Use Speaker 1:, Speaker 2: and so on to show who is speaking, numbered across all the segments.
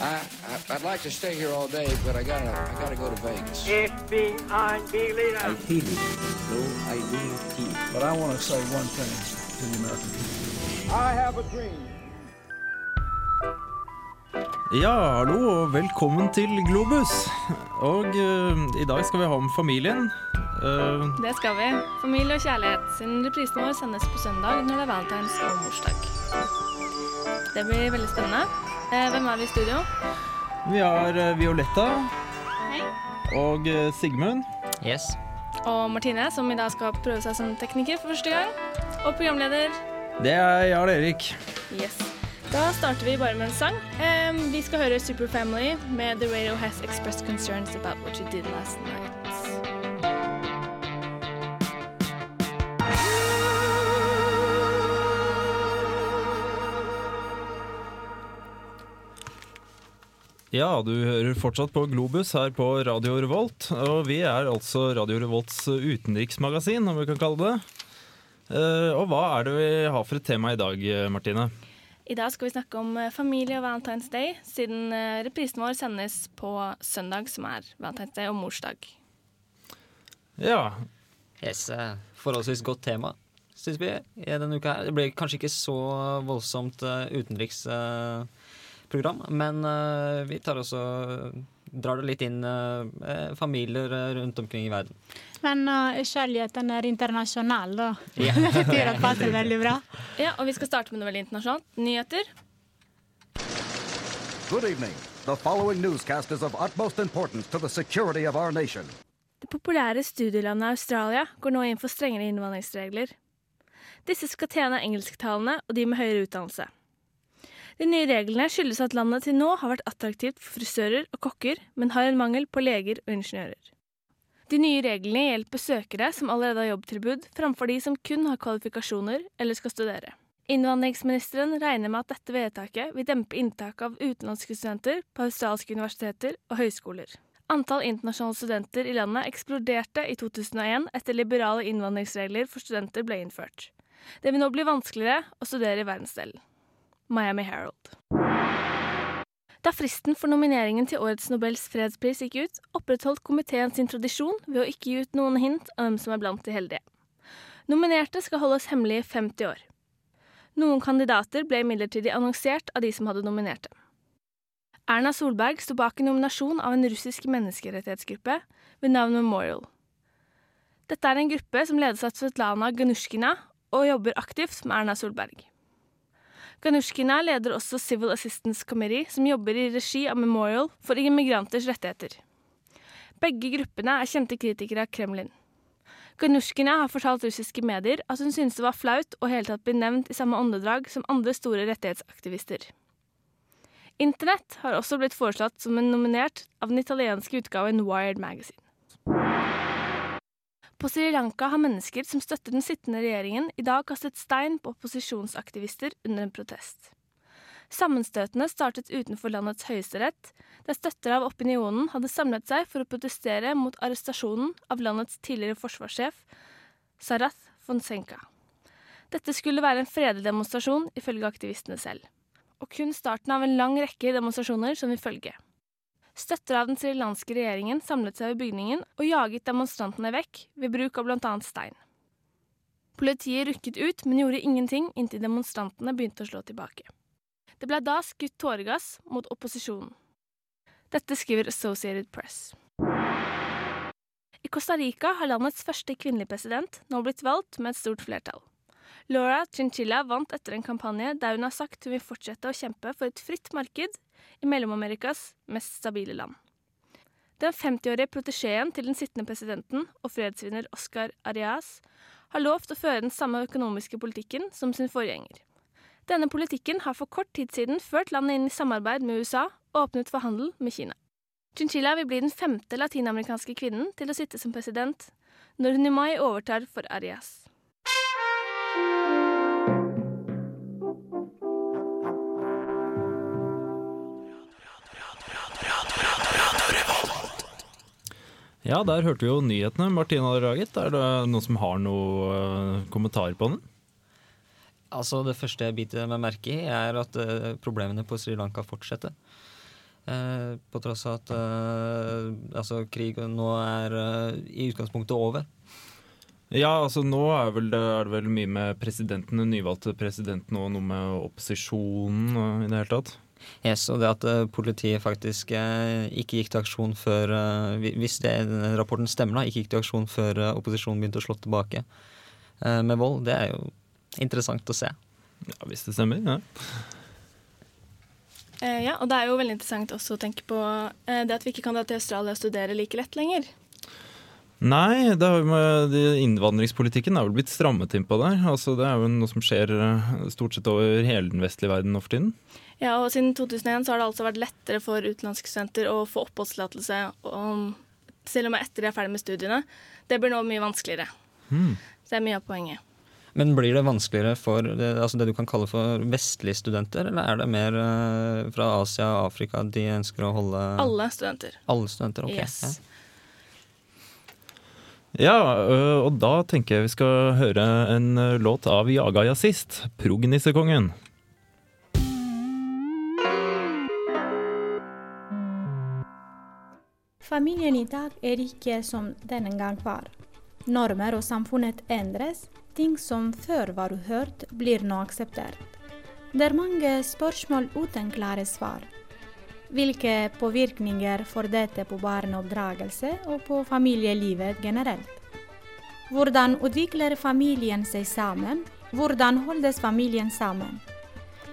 Speaker 1: I, I I'd like to stay here all day, but I gotta I gotta go to Vegas.
Speaker 2: FBI leader.
Speaker 3: I feel it, though I do feel.
Speaker 4: But I want to say one thing to the American people.
Speaker 2: I have a dream.
Speaker 5: Ja, hallo og velkommen til Globus. Og uh, i dag skal vi ha om familien. Uh,
Speaker 6: Det skal vi. Familie og kjærlighet. Siden reprisen vår sendes på søndag når det er valentines og morsdag. Det blir veldig spennende. Eh, Hvem er vi i studio?
Speaker 5: vi har eh, Violetta
Speaker 6: Hei.
Speaker 5: og eh, Sigmund.
Speaker 7: Yes.
Speaker 6: Og Martine, som i dag skal prøve seg som tekniker for første gang. Og programleder.
Speaker 5: Det er Jarl Erik.
Speaker 6: Yes. Da starter vi bare med en sang. Um, vi skal høre Superfamily med The Radio Has Expressed Concerns About What You Did Last Night.
Speaker 5: Ja, du hører fortsatt på Globus her på Radio Revolt. Og vi er altså Radio Revolts utenriksmagasin, om vi kan kalle det. Eh, og hva er det vi har for et tema i dag, Martine?
Speaker 6: I dag skal vi snakke om eh, familie og Valentine's Day, siden eh, reprisen vår sendes på søndag, som er Valentine's Day, og morsdag.
Speaker 5: Ja,
Speaker 7: yes. Forholdsvis godt tema, syns vi, i denne uka her. Det ble kanskje ikke så voldsomt uh, utenriksprogram, men eh, vi tar også drar det litt inn eh, familier eh, rundt omkring i verden.
Speaker 8: Men uh, kjærligheten er internasjonal, da.
Speaker 7: Ja.
Speaker 8: Det betyr at det passer veldig bra.
Speaker 6: Ja, og vi skal starte med noe veldig internasjonalt. Nyheter.
Speaker 9: Good evening. The following newscast is of utmost importance to the security of our nation.
Speaker 6: Det populære studielandet Australia går nå inn for strengere innvandringsregler. Disse skal tjene engelsktalende og de med høyere utdannelse. De nye reglene skyldes at landet til nå har vært attraktivt for frisører og kokker, men har en mangel på leger og ingeniører. De nye reglene hjelper søkere som allerede har jobbtilbud, framfor de som kun har kvalifikasjoner eller skal studere. Innvandringsministeren regner med at dette vedtaket vil dempe inntaket av utenlandske studenter på australske universiteter og høyskoler. Antall internasjonale studenter i landet eksploderte i 2001 etter liberale innvandringsregler for studenter ble innført. Det vil nå bli vanskeligere å studere i verdensdelen. Miami Herald. Da fristen for nomineringen til årets Nobels fredspris gikk ut, opprettholdt komiteen sin tradisjon ved å ikke gi ut noen hint om hvem som er blant de heldige. Nominerte skal holdes hemmelig i 50 år. Noen kandidater ble imidlertid annonsert av de som hadde nominert dem. Erna Solberg sto bak en nominasjon av en russisk menneskerettighetsgruppe ved navn Memorial. Dette er en gruppe som ledes av Svetlana Ganushkina og jobber aktivt med Erna Solberg. Ganushkina leder også Civil Assistance Committee, som jobber i regi av Memorial for immigranters rettigheter. Begge gruppene er kjente kritikere av Kremlin. Ganushkina har fortalt russiske medier at hun synes det var flaut å hele tatt bli nevnt i samme åndedrag som andre store rettighetsaktivister. Internett har også blitt foreslått som en nominert av den italienske utgaven Wired Magazine. På Sri Lanka har mennesker som støtter den sittende regjeringen, i dag kastet stein på opposisjonsaktivister under en protest. Sammenstøtene startet utenfor landets høyesterett, der støtter av opinionen hadde samlet seg for å protestere mot arrestasjonen av landets tidligere forsvarssjef, Sarath Fonsenka. Dette skulle være en fredelig demonstrasjon, ifølge aktivistene selv. Og kun starten av en lang rekke demonstrasjoner som vil følge. Støtter av den srilanske regjeringen samlet seg ved bygningen og jaget demonstrantene vekk ved bruk av bl.a. stein. Politiet rykket ut, men gjorde ingenting inntil demonstrantene begynte å slå tilbake. Det ble da skutt tåregass mot opposisjonen. Dette skriver Associated Press. I Costa Rica har landets første kvinnelige president nå blitt valgt med et stort flertall. Laura Chinchilla vant etter en kampanje der hun har sagt hun vil fortsette å kjempe for et fritt marked i Mellom-Amerikas mest stabile land. Den 50-årige protesjeen til den sittende presidenten og fredsvinner Oscar Arias har lovt å føre den samme økonomiske politikken som sin forgjenger. Denne politikken har for kort tid siden ført landet inn i samarbeid med USA og åpnet for handel med Kina. Chinchilla vil bli den femte latinamerikanske kvinnen til å sitte som president, når hun i mai overtar for Arias.
Speaker 5: Ja, der hørte vi jo nyhetene Martine hadde laget. Er det noen som har noe uh, kommentar på den?
Speaker 7: Altså Det første jeg biter meg merke i, er at uh, problemene på Sri Lanka fortsetter. Uh, på tross av at uh, altså, krigen nå er eh, i utgangspunktet over.
Speaker 5: Ja, altså nå er, vel, det- er det vel mye med presidenten, den nyvalgte presidenten og noe med opposisjonen i det hele tatt.
Speaker 7: Yes, og det at eh, politiet faktisk eh, ikke gikk til aksjon før eh, Hvis det, rapporten stemmer, da, ikke gikk til aksjon før opposisjonen begynte å slå tilbake eh, med vold, det er jo interessant å se.
Speaker 5: Ja, Hvis det stemmer. ja.
Speaker 6: Eh, ja, og det er jo veldig interessant også å tenke på det at vi ikke kan dra til Australia og studere like lett lenger.
Speaker 5: Nei, det har jo med de, innvandringspolitikken er vel blitt strammet inn på der. Altså, det er jo noe som skjer eh, stort sett over hele den vestlige verden nå for tiden.
Speaker 6: Ja, og Siden 2001 så har det altså vært lettere for utenlandske studenter å få oppholdstillatelse selv om etter de er ferdig med studiene. Det blir nå mye vanskeligere.
Speaker 5: Hmm.
Speaker 6: Så det er mye av poenget.
Speaker 7: Men blir det vanskeligere for det, altså det du kan kalle for vestlige studenter, eller er det mer eh, fra Asia og Afrika de ønsker å holde
Speaker 6: Alle studenter.
Speaker 7: Alle studenter, ok.
Speaker 6: Yes.
Speaker 7: Ja.
Speaker 5: Ja, øh, og da tenker jeg vi skal høre en øh, låt av Jaga Jazzist, 'Prognissekongen'.
Speaker 8: Familien i dag er ikke som den en gang var. Normer og samfunnet endres. Ting som før var uhørt, blir nå akseptert. Det er mange spørsmål uten klare svar. Hvilke påvirkninger får dette på barneoppdragelse og på familielivet generelt? Hvordan utvikler familien seg sammen? Hvordan holdes familien sammen?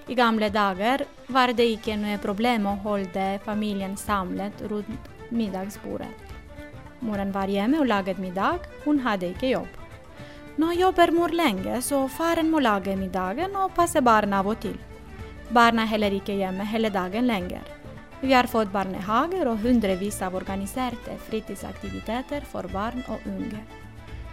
Speaker 8: I gamle dager var det ikke noe problem å holde familien samlet rundt middagsbordet. Moren var hjemme og laget middag, hun hadde ikke jobb. Nå jobber mor lenge, så faren må lage middagen og passe barna av og til. Barna er heller ikke hjemme hele dagen lenger. Vi har fått barnehager og hundrevis av organiserte fritidsaktiviteter for barn og unge.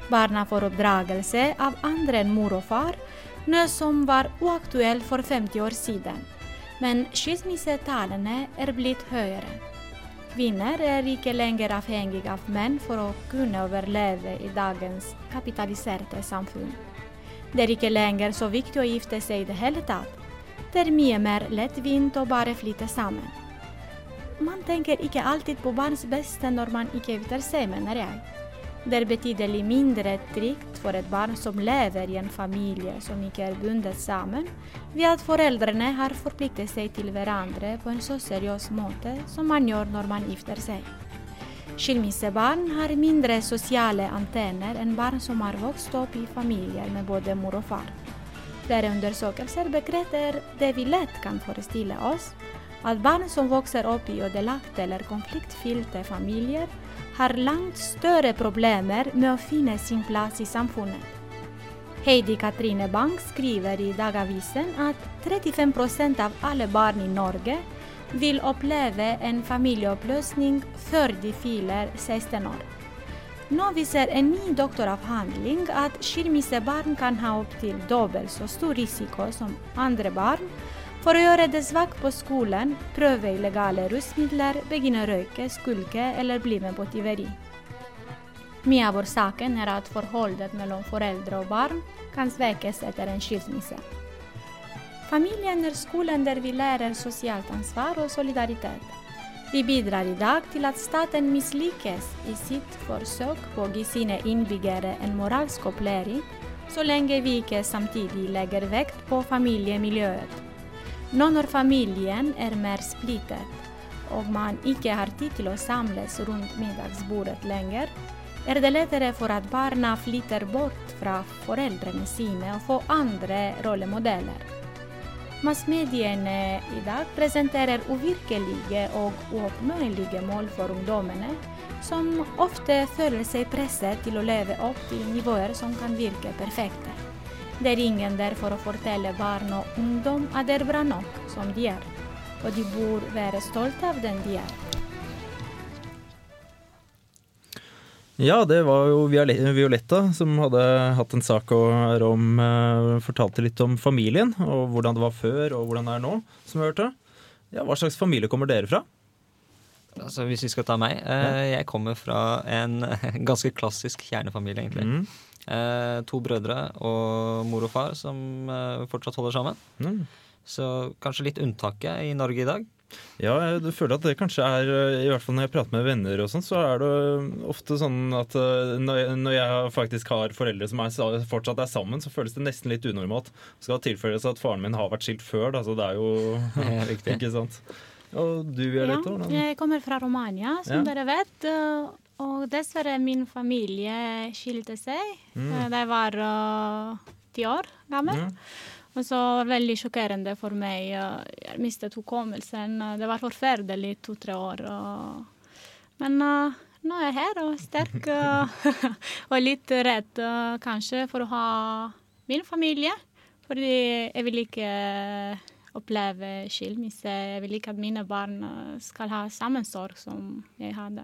Speaker 8: Barna får oppdragelse av andre enn mor og far, noe som var uaktuelt for 50 år siden. Men skilsmissetallene er blitt høyere. Kvinner er ikke lenger avhengig av menn for å kunne overleve i dagens kapitaliserte samfunn. Det er ikke lenger så viktig å gifte seg i det hele tatt. Det er mye mer lettvint å bare flytte sammen. Man tenker ikke alltid på barns beste når man ikke gifter seg, mener jeg. Det er betydelig mindre trygt for et barn som lever i en familie som ikke er bundet sammen, ved at foreldrene har forpliktet seg til hverandre på en så seriøs måte som man gjør når man gifter seg. Skilsmissebarn har mindre sosiale antenner enn barn som har vokst opp i familier med både mor og far. Flere undersøkelser bekrefter det vi lett kan forestille oss, at barn som vokser opp i ødelagte eller konfliktfylte familier, har langt større problemer med å finne sin plass i samfunnet. Heidi Katrine Bang skriver i Dagavisen at 35% av alle barn i Norge vil oppleve en familieoppløsning før de fyller 16 år. Nå viser en ny doktoravhandling at skilsmissebarn kan ha opptil dobbelt så stor risiko som andre barn for å gjøre det svakt på skolen, prøve illegale rusmidler, begynne å røyke, skulke eller bli med på tyveri. Mye av årsaken er at forholdet mellom foreldre og barn kan svekkes etter en skilsmisse. Familien er skolen der vi lærer sosialt ansvar og solidaritet. Vi bidrar i dag til at staten mislykkes i sitt forsøk på å gi sine innbyggere en moralsk opplæring, så lenge vi ikke samtidig legger vekt på familiemiljøet. Nå når familien er mer splittet, og man ikke har tid til å samles rundt middagsbordet lenger, er det lettere for at barna flytter bort fra foreldrene sine og får andre rollemodeller. Massmediene i dag presenterer uvirkelige og uoppnåelige mål for ungdommene, som ofte føler seg presset til å leve opp til nivåer som kan virke perfekte. Det er ingen der for å fortelle barn og ungdom at det er bra nok som de er, og de bør være stolte av den de er.
Speaker 5: Ja, det var jo Violetta som hadde hatt en sak om eh, Fortalte litt om familien, og hvordan det var før og hvordan det er nå, som vi hørte. Ja, Hva slags familie kommer dere fra?
Speaker 7: Altså, hvis vi skal ta meg eh, Jeg kommer fra en ganske klassisk kjernefamilie, egentlig.
Speaker 5: Mm.
Speaker 7: Eh, to brødre og mor og far som eh, fortsatt holder sammen.
Speaker 5: Mm.
Speaker 7: Så kanskje litt unntaket i Norge i dag.
Speaker 5: Ja, jeg føler at det kanskje er I hvert fall når jeg prater med venner og sånn, så er det ofte sånn at eh, når jeg, faktisk har foreldre som er, fortsatt er sammen, så føles det nesten litt unormalt. Det skal tilføyes at faren min har vært skilt før, da, så det er jo
Speaker 7: Riktig.
Speaker 5: Ikke sant. Og du, Violetta?
Speaker 8: Ja, jeg kommer fra Romania, som
Speaker 5: Ja.
Speaker 8: dere vet. Og dessverre, min familie skilte seg
Speaker 5: Mm.
Speaker 8: eh, jeg var eh, ti år gammel.
Speaker 5: Ja.
Speaker 8: Og så var det veldig sjokkerende for meg. Jeg mistet hukommelsen. Det var forferdelig i to-tre år. Men uh, nå er jeg her og sterk og, og litt redd uh, kanskje for å ha min familie. Fordi jeg vil ikke oppleve skilsmisse. Jeg vil ikke at mine barn skal ha samme sorg som jeg hadde.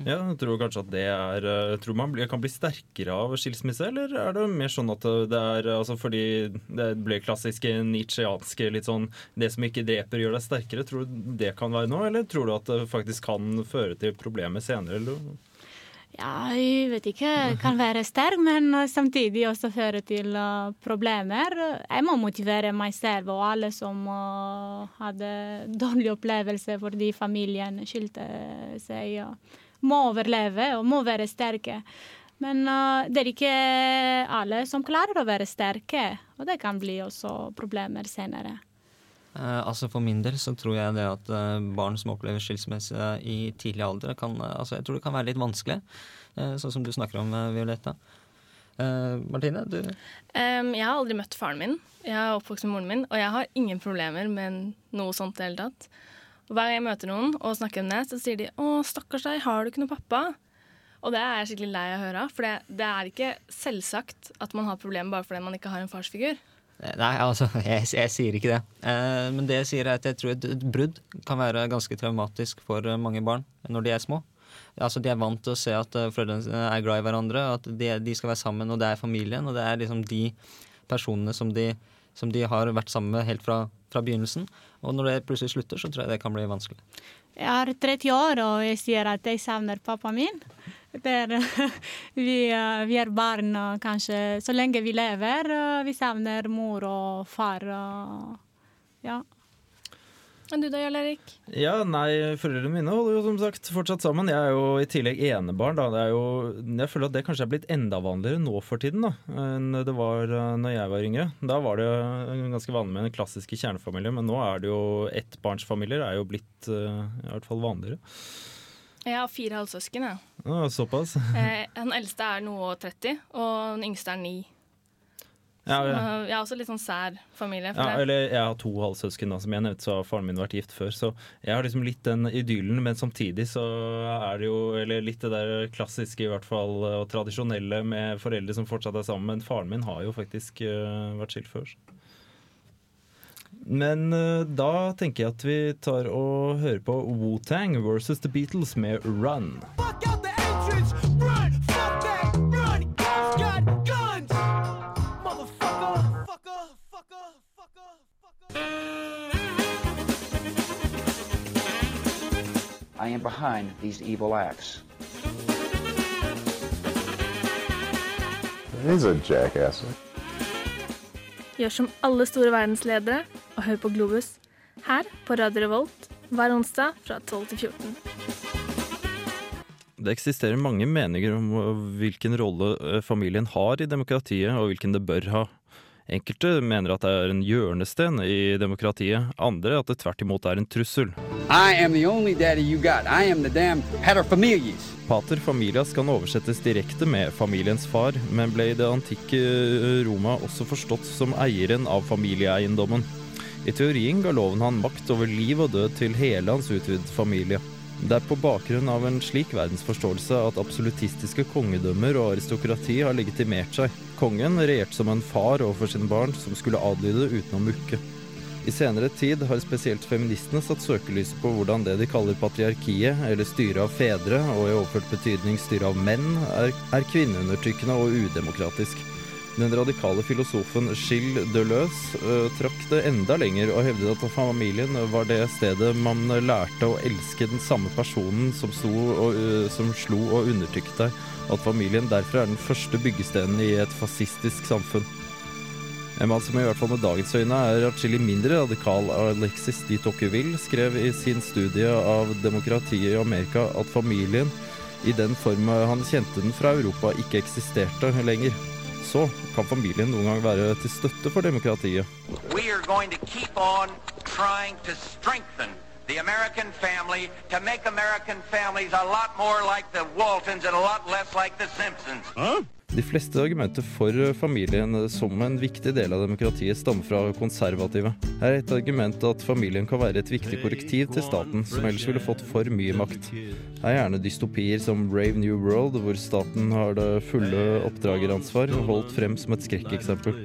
Speaker 5: Ja, jeg tror kanskje at det er eh, Tror man kan bli sterkere av skilsmisse, eller er det mer sånn at det er altså fordi det ble klassiske nietzscheanske litt sånn Det som ikke dreper, gjør deg sterkere. Tror du det kan være noe, eller tror du at det faktisk kan føre til problemer senere? Eller?
Speaker 8: Ja, jeg vet ikke. Kan være sterk, men uh, samtidig også føre til uh, problemer. Jeg må motivere meg selv og alle som uh, hadde dårlig opplevelse fordi familien skilte seg. og må overleve og må være sterke. Men uh, det er ikke alle som klarer å være sterke, og det kan bli også problemer senere.
Speaker 7: Eh, altså For min del så tror jeg det at eh, barn som opplever skilsmisse i tidlig alder, kan, eh, altså jeg tror det kan være litt vanskelig. eh, sånn som du snakker om, eh, Violetta. Eh, Martine, du
Speaker 6: Um, jeg har aldri møtt faren min. Jeg er oppvokst med moren min, og jeg har ingen problemer med noe sånt i det hele tatt. Og hver gang jeg møter noen og snakker om det, så sier de 'Å, stakkars deg, har du ikke noe pappa?' Og det er jeg skikkelig lei av å høre. For det, det er ikke selvsagt at man har problemer bare fordi man ikke har en farsfigur.
Speaker 7: Eh, Nei, altså, jeg, jeg sier ikke det. Eh, men det jeg sier er at jeg tror et, et brudd kan være ganske traumatisk for eh, mange barn når de er små. Altså, De er vant til å se at eh, foreldrene er glad i hverandre, at de, de skal være sammen, og det er familien. Og det er liksom de personene som de, som de har vært sammen med helt fra, fra begynnelsen. Og når det plutselig slutter, så tror jeg det kan bli vanskelig.
Speaker 8: Jeg er 30 år, og jeg sier at jeg savner pappaen min. Det er, vi, eh, vi er barn, og kanskje så lenge vi lever. Vi savner mor og far. Og, ja.
Speaker 6: Men du da, Jarl Erik?
Speaker 5: Ja, nei, foreldrene mine holder jo som sagt fortsatt sammen. Jeg er jo i tillegg enebarn. da. Det er jo, jeg føler at det kanskje er blitt enda vanligere nå for tiden da, enn det var uh, når jeg var yngre. Da var det jo ganske vanlig med den klassiske kjernefamilien, men nå er det jo ettbarnsfamilier er jo blitt uh, i hvert fall vanligere.
Speaker 6: Jeg har fire halvsøsken. jeg.
Speaker 5: Ja, såpass.
Speaker 6: Eh, Den eldste er noe 30, og den yngste er 9.
Speaker 5: Ja, ja.
Speaker 6: Så, Jeg har også litt sånn sær familie. For
Speaker 5: Ja,
Speaker 6: det.
Speaker 5: eller jeg har to halvsøsken, da, som jeg nevnte, så har faren min vært gift før. Så jeg har liksom litt den idyllen, men samtidig så er det jo Eller litt det der klassiske, i hvert fall, og tradisjonelle med foreldre som fortsatt er sammen. Men faren min har jo faktisk uh, vært skilt før. Men uh, da tenker jeg at vi tar og hører på Wu-Tang versus The Beatles med Run.
Speaker 10: Fuck out
Speaker 11: I am behind these evil acts.
Speaker 12: He's a jackass.
Speaker 6: Gjør som alle store verdensledere og hør på Globus her på Radio Revolt hver onsdag fra 12 til 14.
Speaker 5: Det eksisterer mange meninger om hvilken rolle øh, familien har i demokratiet, og hvilken det bør ha. Enkelte mener at det er en hjørnesten i demokratiet, andre at det tvert imot er en trussel. Pater familias kan oversettes direkte med familiens far, men ble i det antikke øh, Roma også forstått som eieren av familieeiendommen. I teorien ga loven han makt over liv og død til hele hans utvidede familie. Det er på bakgrunn av en slik verdensforståelse at absolutistiske kongedømmer og aristokrati har legitimert seg. Kongen regjerte som en far overfor sine barn, som skulle adlyde uten å mukke. I senere tid har spesielt feministene satt søkelyset på hvordan det de kaller patriarkiet, eller styret av fedre, og i overført betydning styret av menn, er, er kvinneundertrykkende og udemokratisk. Den radikale filosofen Gilles Deleuze uh, trakk det enda lenger og hevdet at familien var det stedet man lærte å elske den samme personen som, og, uh, som slo og undertrykte deg, at familien derfor er den første byggestenen i et fascistisk samfunn. En mann som i hvert fall med dagens øyne er atskillig mindre radikal, Alexis de Tocqueville, skrev i sin studie av demokratiet i Amerika at familien i den form han kjente den fra Europa, ikke eksisterte lenger. Så kan familien noen gang være til støtte for demokratiet.
Speaker 12: Vi kommer til å strengthen the American family to make American families a lot more like the Waltons and a lot less like the Simpsons.
Speaker 5: De fleste argumenter for familien som en viktig del av demokratiet stammer fra konservative. Her er et argument at familien kan være et viktig korrektiv til staten, som ellers ville fått for mye makt. Her er gjerne dystopier som Brave New World, hvor staten har det fulle oppdrageransvar, holdt frem som et skrekkeksempel.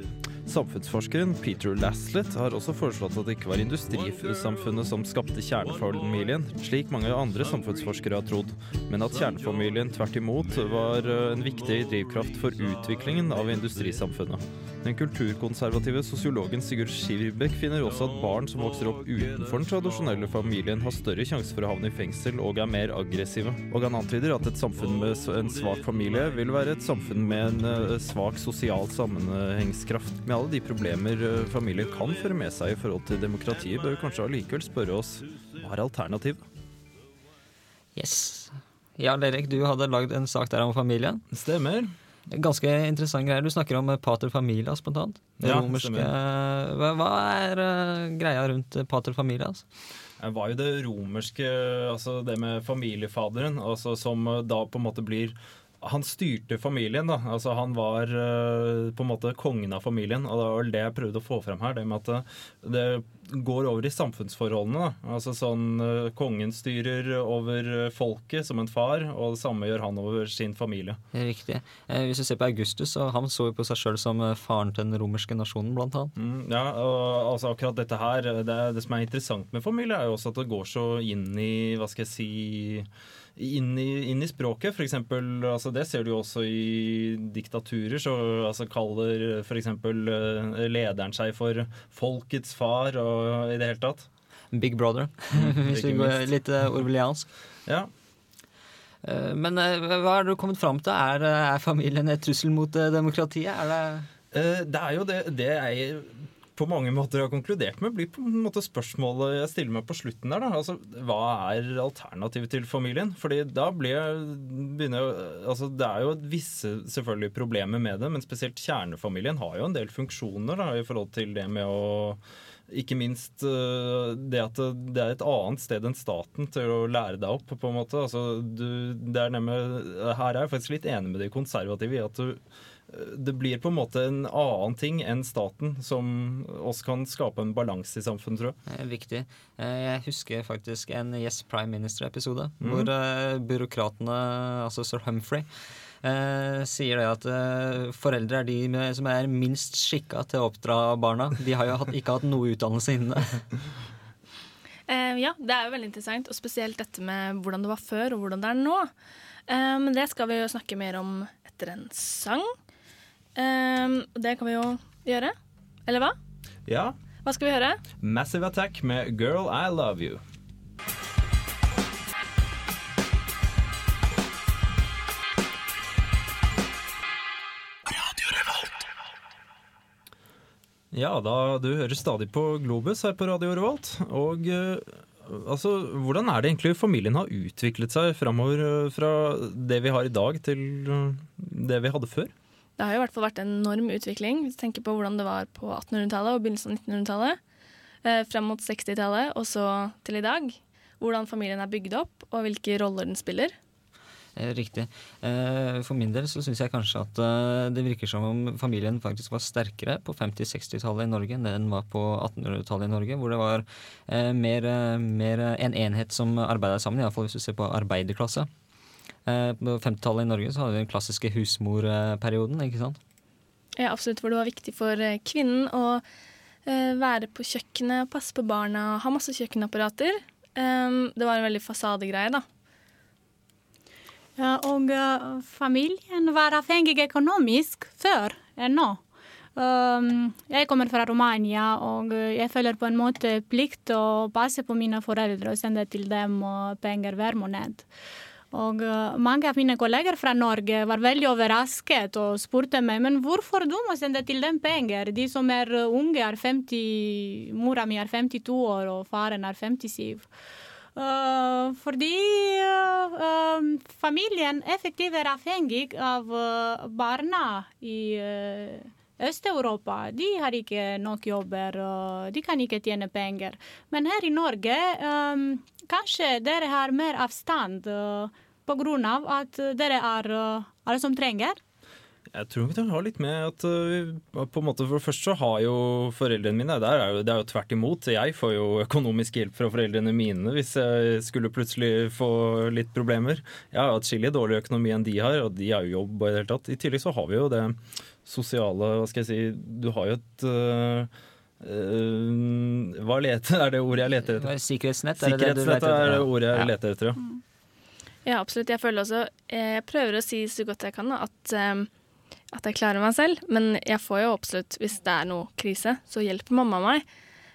Speaker 5: Samfunnsforskeren Peter Laslett har også foreslått at det ikke var industrisamfunnet som skapte kjernefamilien, slik mange andre samfunnsforskere har trodd, men at kjernefamilien tvert imot var eh, en viktig drivkraft for utviklingen av industrisamfunnet. Den kulturkonservative sosiologen Sigurd Skirbekk finner også at barn som vokser opp utenfor den tradisjonelle familien, har større sjanse for å havne i fengsel og er mer aggressive. Og han antyder at et samfunn med en svak familie vil være et samfunn med en eh, svak sosial sammenhengskraft. Med alle de problemer eh, familier kan føre med seg i forhold til demokratiet, bør vi kanskje allikevel spørre oss hva er alternativet?
Speaker 7: Yes. Ja, Erik, du hadde lagd en sak der om familien.
Speaker 5: Stemmer.
Speaker 7: Ganske interessant greier. Du snakker om pater familias, blant annet. Det
Speaker 5: Ja,
Speaker 7: romerske hva, hva er uh, greia rundt eh, pater familias?
Speaker 5: Det var jo det romerske, altså det med familiefaderen, altså som eh, da på en måte blir han styrte familien, da. Altså Han var eh, på en måte kongen av familien. Og det var vel det jeg prøvde å få frem her. Det med at det, det går over i samfunnsforholdene. da. Altså sånn eh, Kongen styrer over eh, folket som en far, og det samme gjør han over sin familie.
Speaker 7: Riktig. Eh, hvis du ser på Augustus, så han så jo på seg sjøl som eh, faren til den romerske nasjonen, blant annet.
Speaker 5: Mm, ja, og altså akkurat dette her det, det som er interessant med familie, er jo også at det går så inn i Hva skal jeg si inn i, inn i språket. For eksempel, altså det ser du jo også i diktaturer. Så altså kaller f.eks. lederen seg for folkets far og i det hele tatt.
Speaker 7: Big Brother, hvis vi går litt orveliansk. orwelliansk.
Speaker 5: Ja.
Speaker 7: Eh, Men hva hva har du kommet fram til? Er, eh, er familien et trussel mot eh, demokratiet? Er det
Speaker 5: Eh, Det er jo det, det jeg på mange måter har konkludert med, blir på en måte spørsmålet jeg stiller meg på slutten der. Da. Altså, hva er alternativet til familien? Fordi da blir jeg, begynner altså, Det er jo visse selvfølgelig problemer med det, men spesielt kjernefamilien har jo en del funksjoner da, i forhold til det med å ikke minst øh, det at det- er et annet sted enn staten til å lære deg opp, på en måte. Altså, du, det er nemlig, her er jeg faktisk litt enig med de konservative i at du, det blir på en måte en annen ting enn staten som også kan skape en balanse i samfunnet, tror jeg.
Speaker 7: er viktig? Eh, Jeg husker faktisk en Yes Prime Minister-episode
Speaker 5: mm.
Speaker 7: hvor eh, byråkratene, altså sir Humphrey, eh, sier det at eh, foreldre er de med, som er minst skikka til å oppdra barna. De har jo hatt, ikke hatt noe utdannelse inne.
Speaker 6: Eh, ja, det er jo veldig interessant, og spesielt dette med hvordan det var før og hvordan det er nå. Eh, Men det skal vi jo snakke mer om etter en sang. Og det kan vi jo gjøre. Eller hva?
Speaker 5: Ja.
Speaker 6: Hva skal vi høre?
Speaker 5: Massive Attack med 'Girl I Love You'. Ja, da du hører stadig på Globus her på Radio Revolt. Og eh, altså, hvordan er det egentlig familien har utviklet seg framover eh, fra det vi har i dag, til eh, det vi hadde før?
Speaker 6: Det har jo i hvert fall vært en enorm utvikling. Hvis du tenker på hvordan det var på 1800-tallet og begynnelsen av 1900-tallet. Eh, frem mot 60-tallet og så til i dag. Hvordan familien er bygd opp, og hvilke roller den spiller.
Speaker 7: Eh, Riktig. Eh, For min del så syns jeg kanskje at eh, det virker som om familien faktisk var sterkere på 50-60-tallet i Norge enn den var på 1800-tallet i Norge, hvor det var mer, mer en enhet som arbeida sammen, iallfall hvis du ser på arbeiderklasse. Eh, På 50-tallet i Norge så hadde vi den klassiske husmorperioden, ikke sant.
Speaker 6: Ja, absolutt, hvor det var viktig for eh, kvinnen å eh, være på kjøkkenet, passe på barna, ha masse kjøkkenapparater. Det var en veldig fasadegreie, da.
Speaker 8: Ja, og familien var avhengig økonomisk før enn nå. Um, jeg kommer fra Romania, og jeg føler på en måte plikt å passe på mine foreldre og sende til dem penger hver måned. Og eh, mange av mine kolleger fra Norge var veldig overrasket og spurte meg men hvorfor du må sende til dem penger. De som er eh, unge, er 50 Mora mi er 52 år, og faren er 57. Uh, fordi uh, uh, familien effektivt er avhengig av eh, barna i uh, Øst-Europa. De har ikke nok jobber, og de kan ikke tjene penger. Men her i Norge, eh, kanskje dere har mer avstand uh, på grunn av at dere er uh, alle som trenger.
Speaker 5: Jeg tror det har litt med at uh, på en måte For det første så har jo foreldrene mine der er jo, Det er jo tvert imot. Jeg får jo økonomisk hjelp fra foreldrene mine hvis jeg skulle plutselig få litt problemer. Jeg har atskillig dårligere økonomi enn de har, og de har jo jobb i det hele tatt. I tillegg så har vi jo det sosiale Hva skal jeg si Du har jo et uh, hva leter, er det ordet jeg leter etter?
Speaker 7: Sikkerhetsnett, er det det du leter etter?
Speaker 5: er det ordet jeg
Speaker 7: Ja.
Speaker 5: leter etter, ja.
Speaker 6: Ja, absolutt. Jeg føler også eh, Jeg prøver å si så godt jeg kan at, eh, at jeg klarer meg selv. Men jeg får jo absolutt, hvis det er noe krise, så hjelper mamma meg.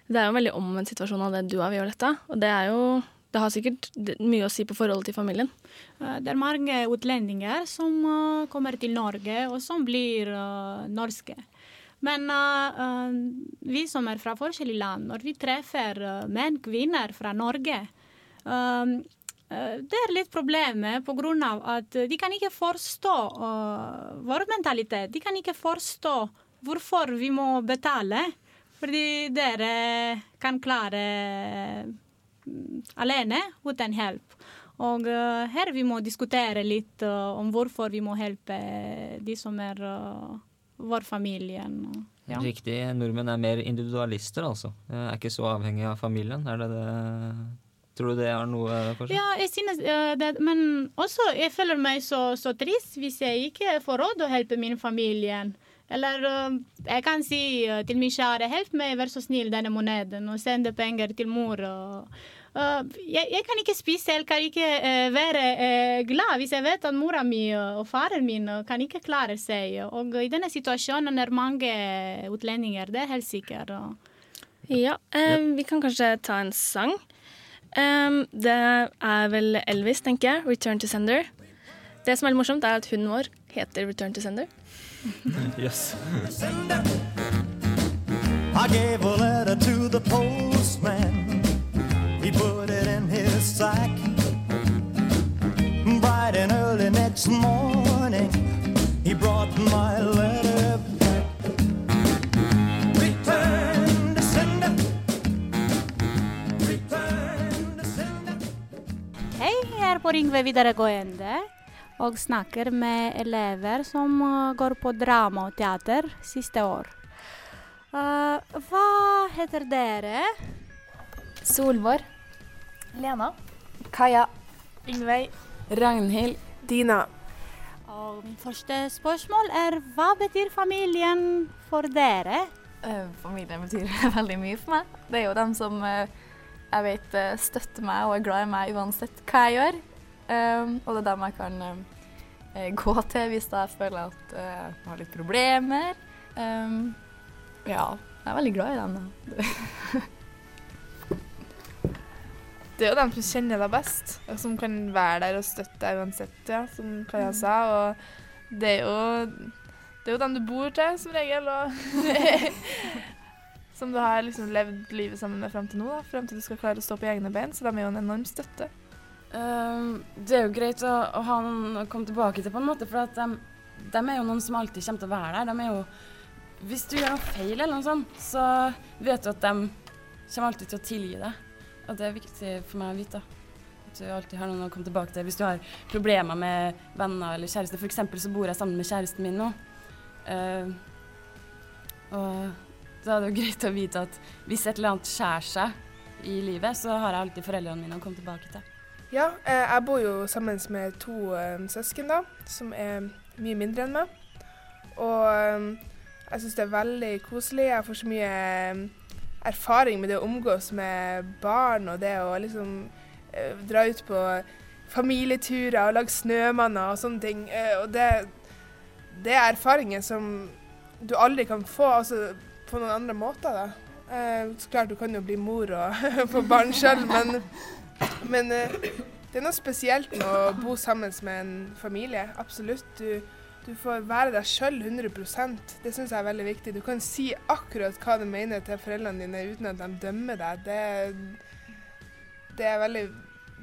Speaker 6: Det er jo en veldig omvendt situasjon av det du har, Violetta. Og det er jo Det har sikkert mye å si på forholdet til familien.
Speaker 8: Uh, det er mange utlendinger som uh, kommer til Norge, og som blir uh, norske. Men uh, uh, vi som er fra forskjellige land, når vi treffer uh, menn, kvinner fra Norge det er litt problemet av at de kan ikke forstå uh, vår mentalitet. De kan ikke forstå hvorfor vi må betale. Fordi dere kan klare alene uten hjelp. Og uh, her vi må diskutere litt uh, om hvorfor vi må hjelpe de som er uh, vår familie. Ja.
Speaker 7: Riktig. Nordmenn er mer individualister, altså. Er ikke så avhengig av familien. Er det det Tror du det er noe for seg?
Speaker 8: Ja, jeg synes uh, det, men også jeg føler meg så, så trist hvis jeg ikke får råd å hjelpe min familie. Eller jeg kan si til min kjære, hjelp meg, vær så snill, denne moneden, og sende penger til mor. Og, jeg, jeg kan ikke spise, jeg kan ikke uh, være uh, glad hvis jeg vet at mora mi og faren min kan ikke klare seg. Og i denne situasjonen er mange utlendinger, det er helt sikkert. og-
Speaker 6: Ja, vi kan kanskje ta en sang. Em, det er vel Elvis, tenker jeg. 'Return to Sender'. Det som er litt morsomt, er at hunden vår heter 'Return to Sender'.
Speaker 5: Yes.
Speaker 10: I gave a letter to the postman. He put it in his sack. Bright and early next morning, he brought my letter back. Return to sender. Return to sender.
Speaker 8: Hei, jeg er på Ringve videregående og snakker med elever som uh, går på drama og teater siste år. Uh, hva heter dere?
Speaker 13: Solvår. Lena. Kaja. Yngveig. Ragnhild. Dina.
Speaker 8: Og min første spørsmål er hva betyr familien for dere?
Speaker 13: Eh, familien betyr veldig mye for meg. Det er jo dem som eh, jeg vet eh, støtter meg og er glad i meg uansett hva jeg gjør. Og det er dem jeg kan eh, gå til hvis jeg føler at jeg har litt problemer. Ja, jeg er veldig glad i dem.
Speaker 14: Det er jo dem som kjenner deg best, og som kan være der og støtte deg uansett, ja, som Kaja sa. Og det er jo, det er jo dem du bor til, som regel, og som du har liksom levd livet sammen med fram til nå, da, frem til du skal klare å stå på egne bein. Så de er jo en enorm støtte.
Speaker 15: Ehm, det er jo greit å, å ha noen å komme tilbake til, på en måte, for at de, er jo noen som alltid kommer til å være der. De er jo, hvis du gjør noe feil, eller noe sånt, så vet du at de kommer alltid til å tilgi deg. Og det er viktig for meg å vite. At du alltid har noen å komme tilbake til. Hvis du har problemer med venner eller kjæreste. Eksempel så bor jeg sammen med kjæresten min nå. Uh, og da er det jo greit å vite at hvis et eller annet skjærer seg i livet, så har jeg alltid foreldrene mine å komme tilbake til.
Speaker 14: Ja, eh, jeg bor jo sammen med to eh, søsken, da, som er mye mindre enn meg. Og jeg syns det er veldig koselig. Jeg får så mye erfaring med det å omgås med barn, og det å liksom eh, dra ut på familieturer og lage snømanner og sånne ting. Eh, og det, det er erfaringer som du aldri kan få altså, på noen andre måter. da. Eh, så klart du kan jo bli mor og få barn sjøl, men, men eh, det er noe spesielt med å bo sammen med en familie. Absolutt. Du, du får være deg sjøl 100% Det syns jeg er veldig viktig. Du kan si akkurat hva du mener til foreldrene dine uten at de dømmer deg. Det, det er veldig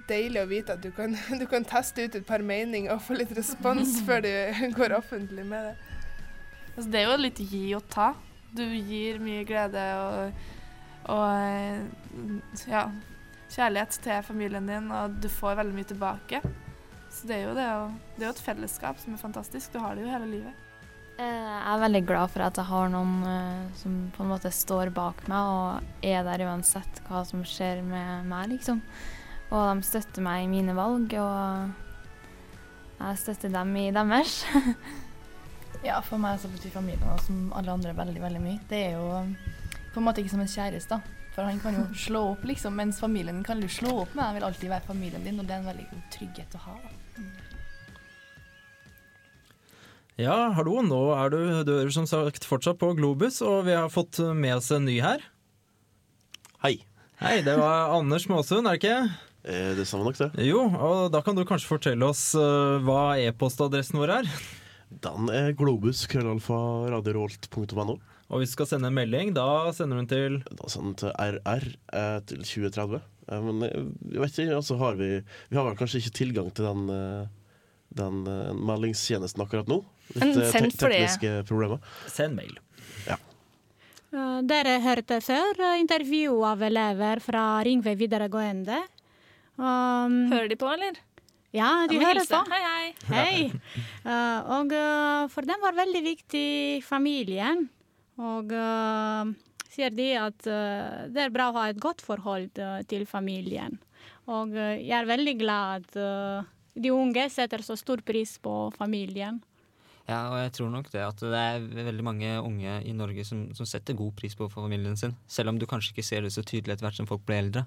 Speaker 14: deilig å vite at du kan, du kan teste ut et par meninger og få litt respons før du går offentlig med det.
Speaker 16: Altså, det er jo litt gi og ta. Du gir mye glede og, og eh, ja, kjærlighet til familien din, og du får veldig mye tilbake. Så det er jo det, det er jo et fellesskap som er fantastisk. Du har det jo hele livet.
Speaker 17: Eh, Jeg er veldig glad for at jeg har noen eh, som på en måte står bak meg og er der uansett hva som skjer med meg, liksom. Og de støtter meg i mine valg, og jeg støtter dem i deres.
Speaker 18: Ja, for meg så betyr familien og som alle andre veldig, veldig mye. Det er jo um, på en måte ikke som en kjæreste, da. For han kan jo slå opp, liksom, mens familien din kan du slå opp med. Han vil alltid være familien din, og det er en veldig god trygghet å ha.
Speaker 5: Ja, hallo, nå er du, du er som sagt fortsatt på Globus, og vi har fått med oss en ny her.
Speaker 19: Hei.
Speaker 5: Hei, det var Anders Måsund, er det ikke?
Speaker 19: Eh, det samme nok, det.
Speaker 5: Jo, og da kan du kanskje fortelle oss eh, hva e-postadressen vår er?
Speaker 19: Den er globus, krøllalfa, radiorevolt.no.
Speaker 5: Og hvis du skal sende en melding, da sender du den til
Speaker 19: Da sender den til RR eh, til 2030. Eh, men eh, jeg vet ikke, altså har vi Vi har vel kanskje ikke tilgang til den, eh, den eh, meldingstjenesten akkurat nå. Litt eh,
Speaker 6: send
Speaker 19: te
Speaker 6: for det.
Speaker 19: tekniske problemer.
Speaker 5: Send mail.
Speaker 8: Eh, Dere hørte før intervju av elever fra Ringvei videregående. Um,
Speaker 6: Hører de på, eller?
Speaker 8: Ja, de hører
Speaker 6: hilse.
Speaker 8: på.
Speaker 6: Hei, hei.
Speaker 8: Hei. Uh, og uh, for dem var veldig viktig familien. Og eh, sier de at eh, det er bra å ha et godt forhold eh, til familien. Og jeg er veldig glad at de unge setter så stor pris på familien.
Speaker 7: Ja, og jeg tror nok det at det er veldig mange unge i Norge som, som setter god pris på familien sin. Selv om du kanskje ikke ser det så tydelig etter hvert som folk blir eldre.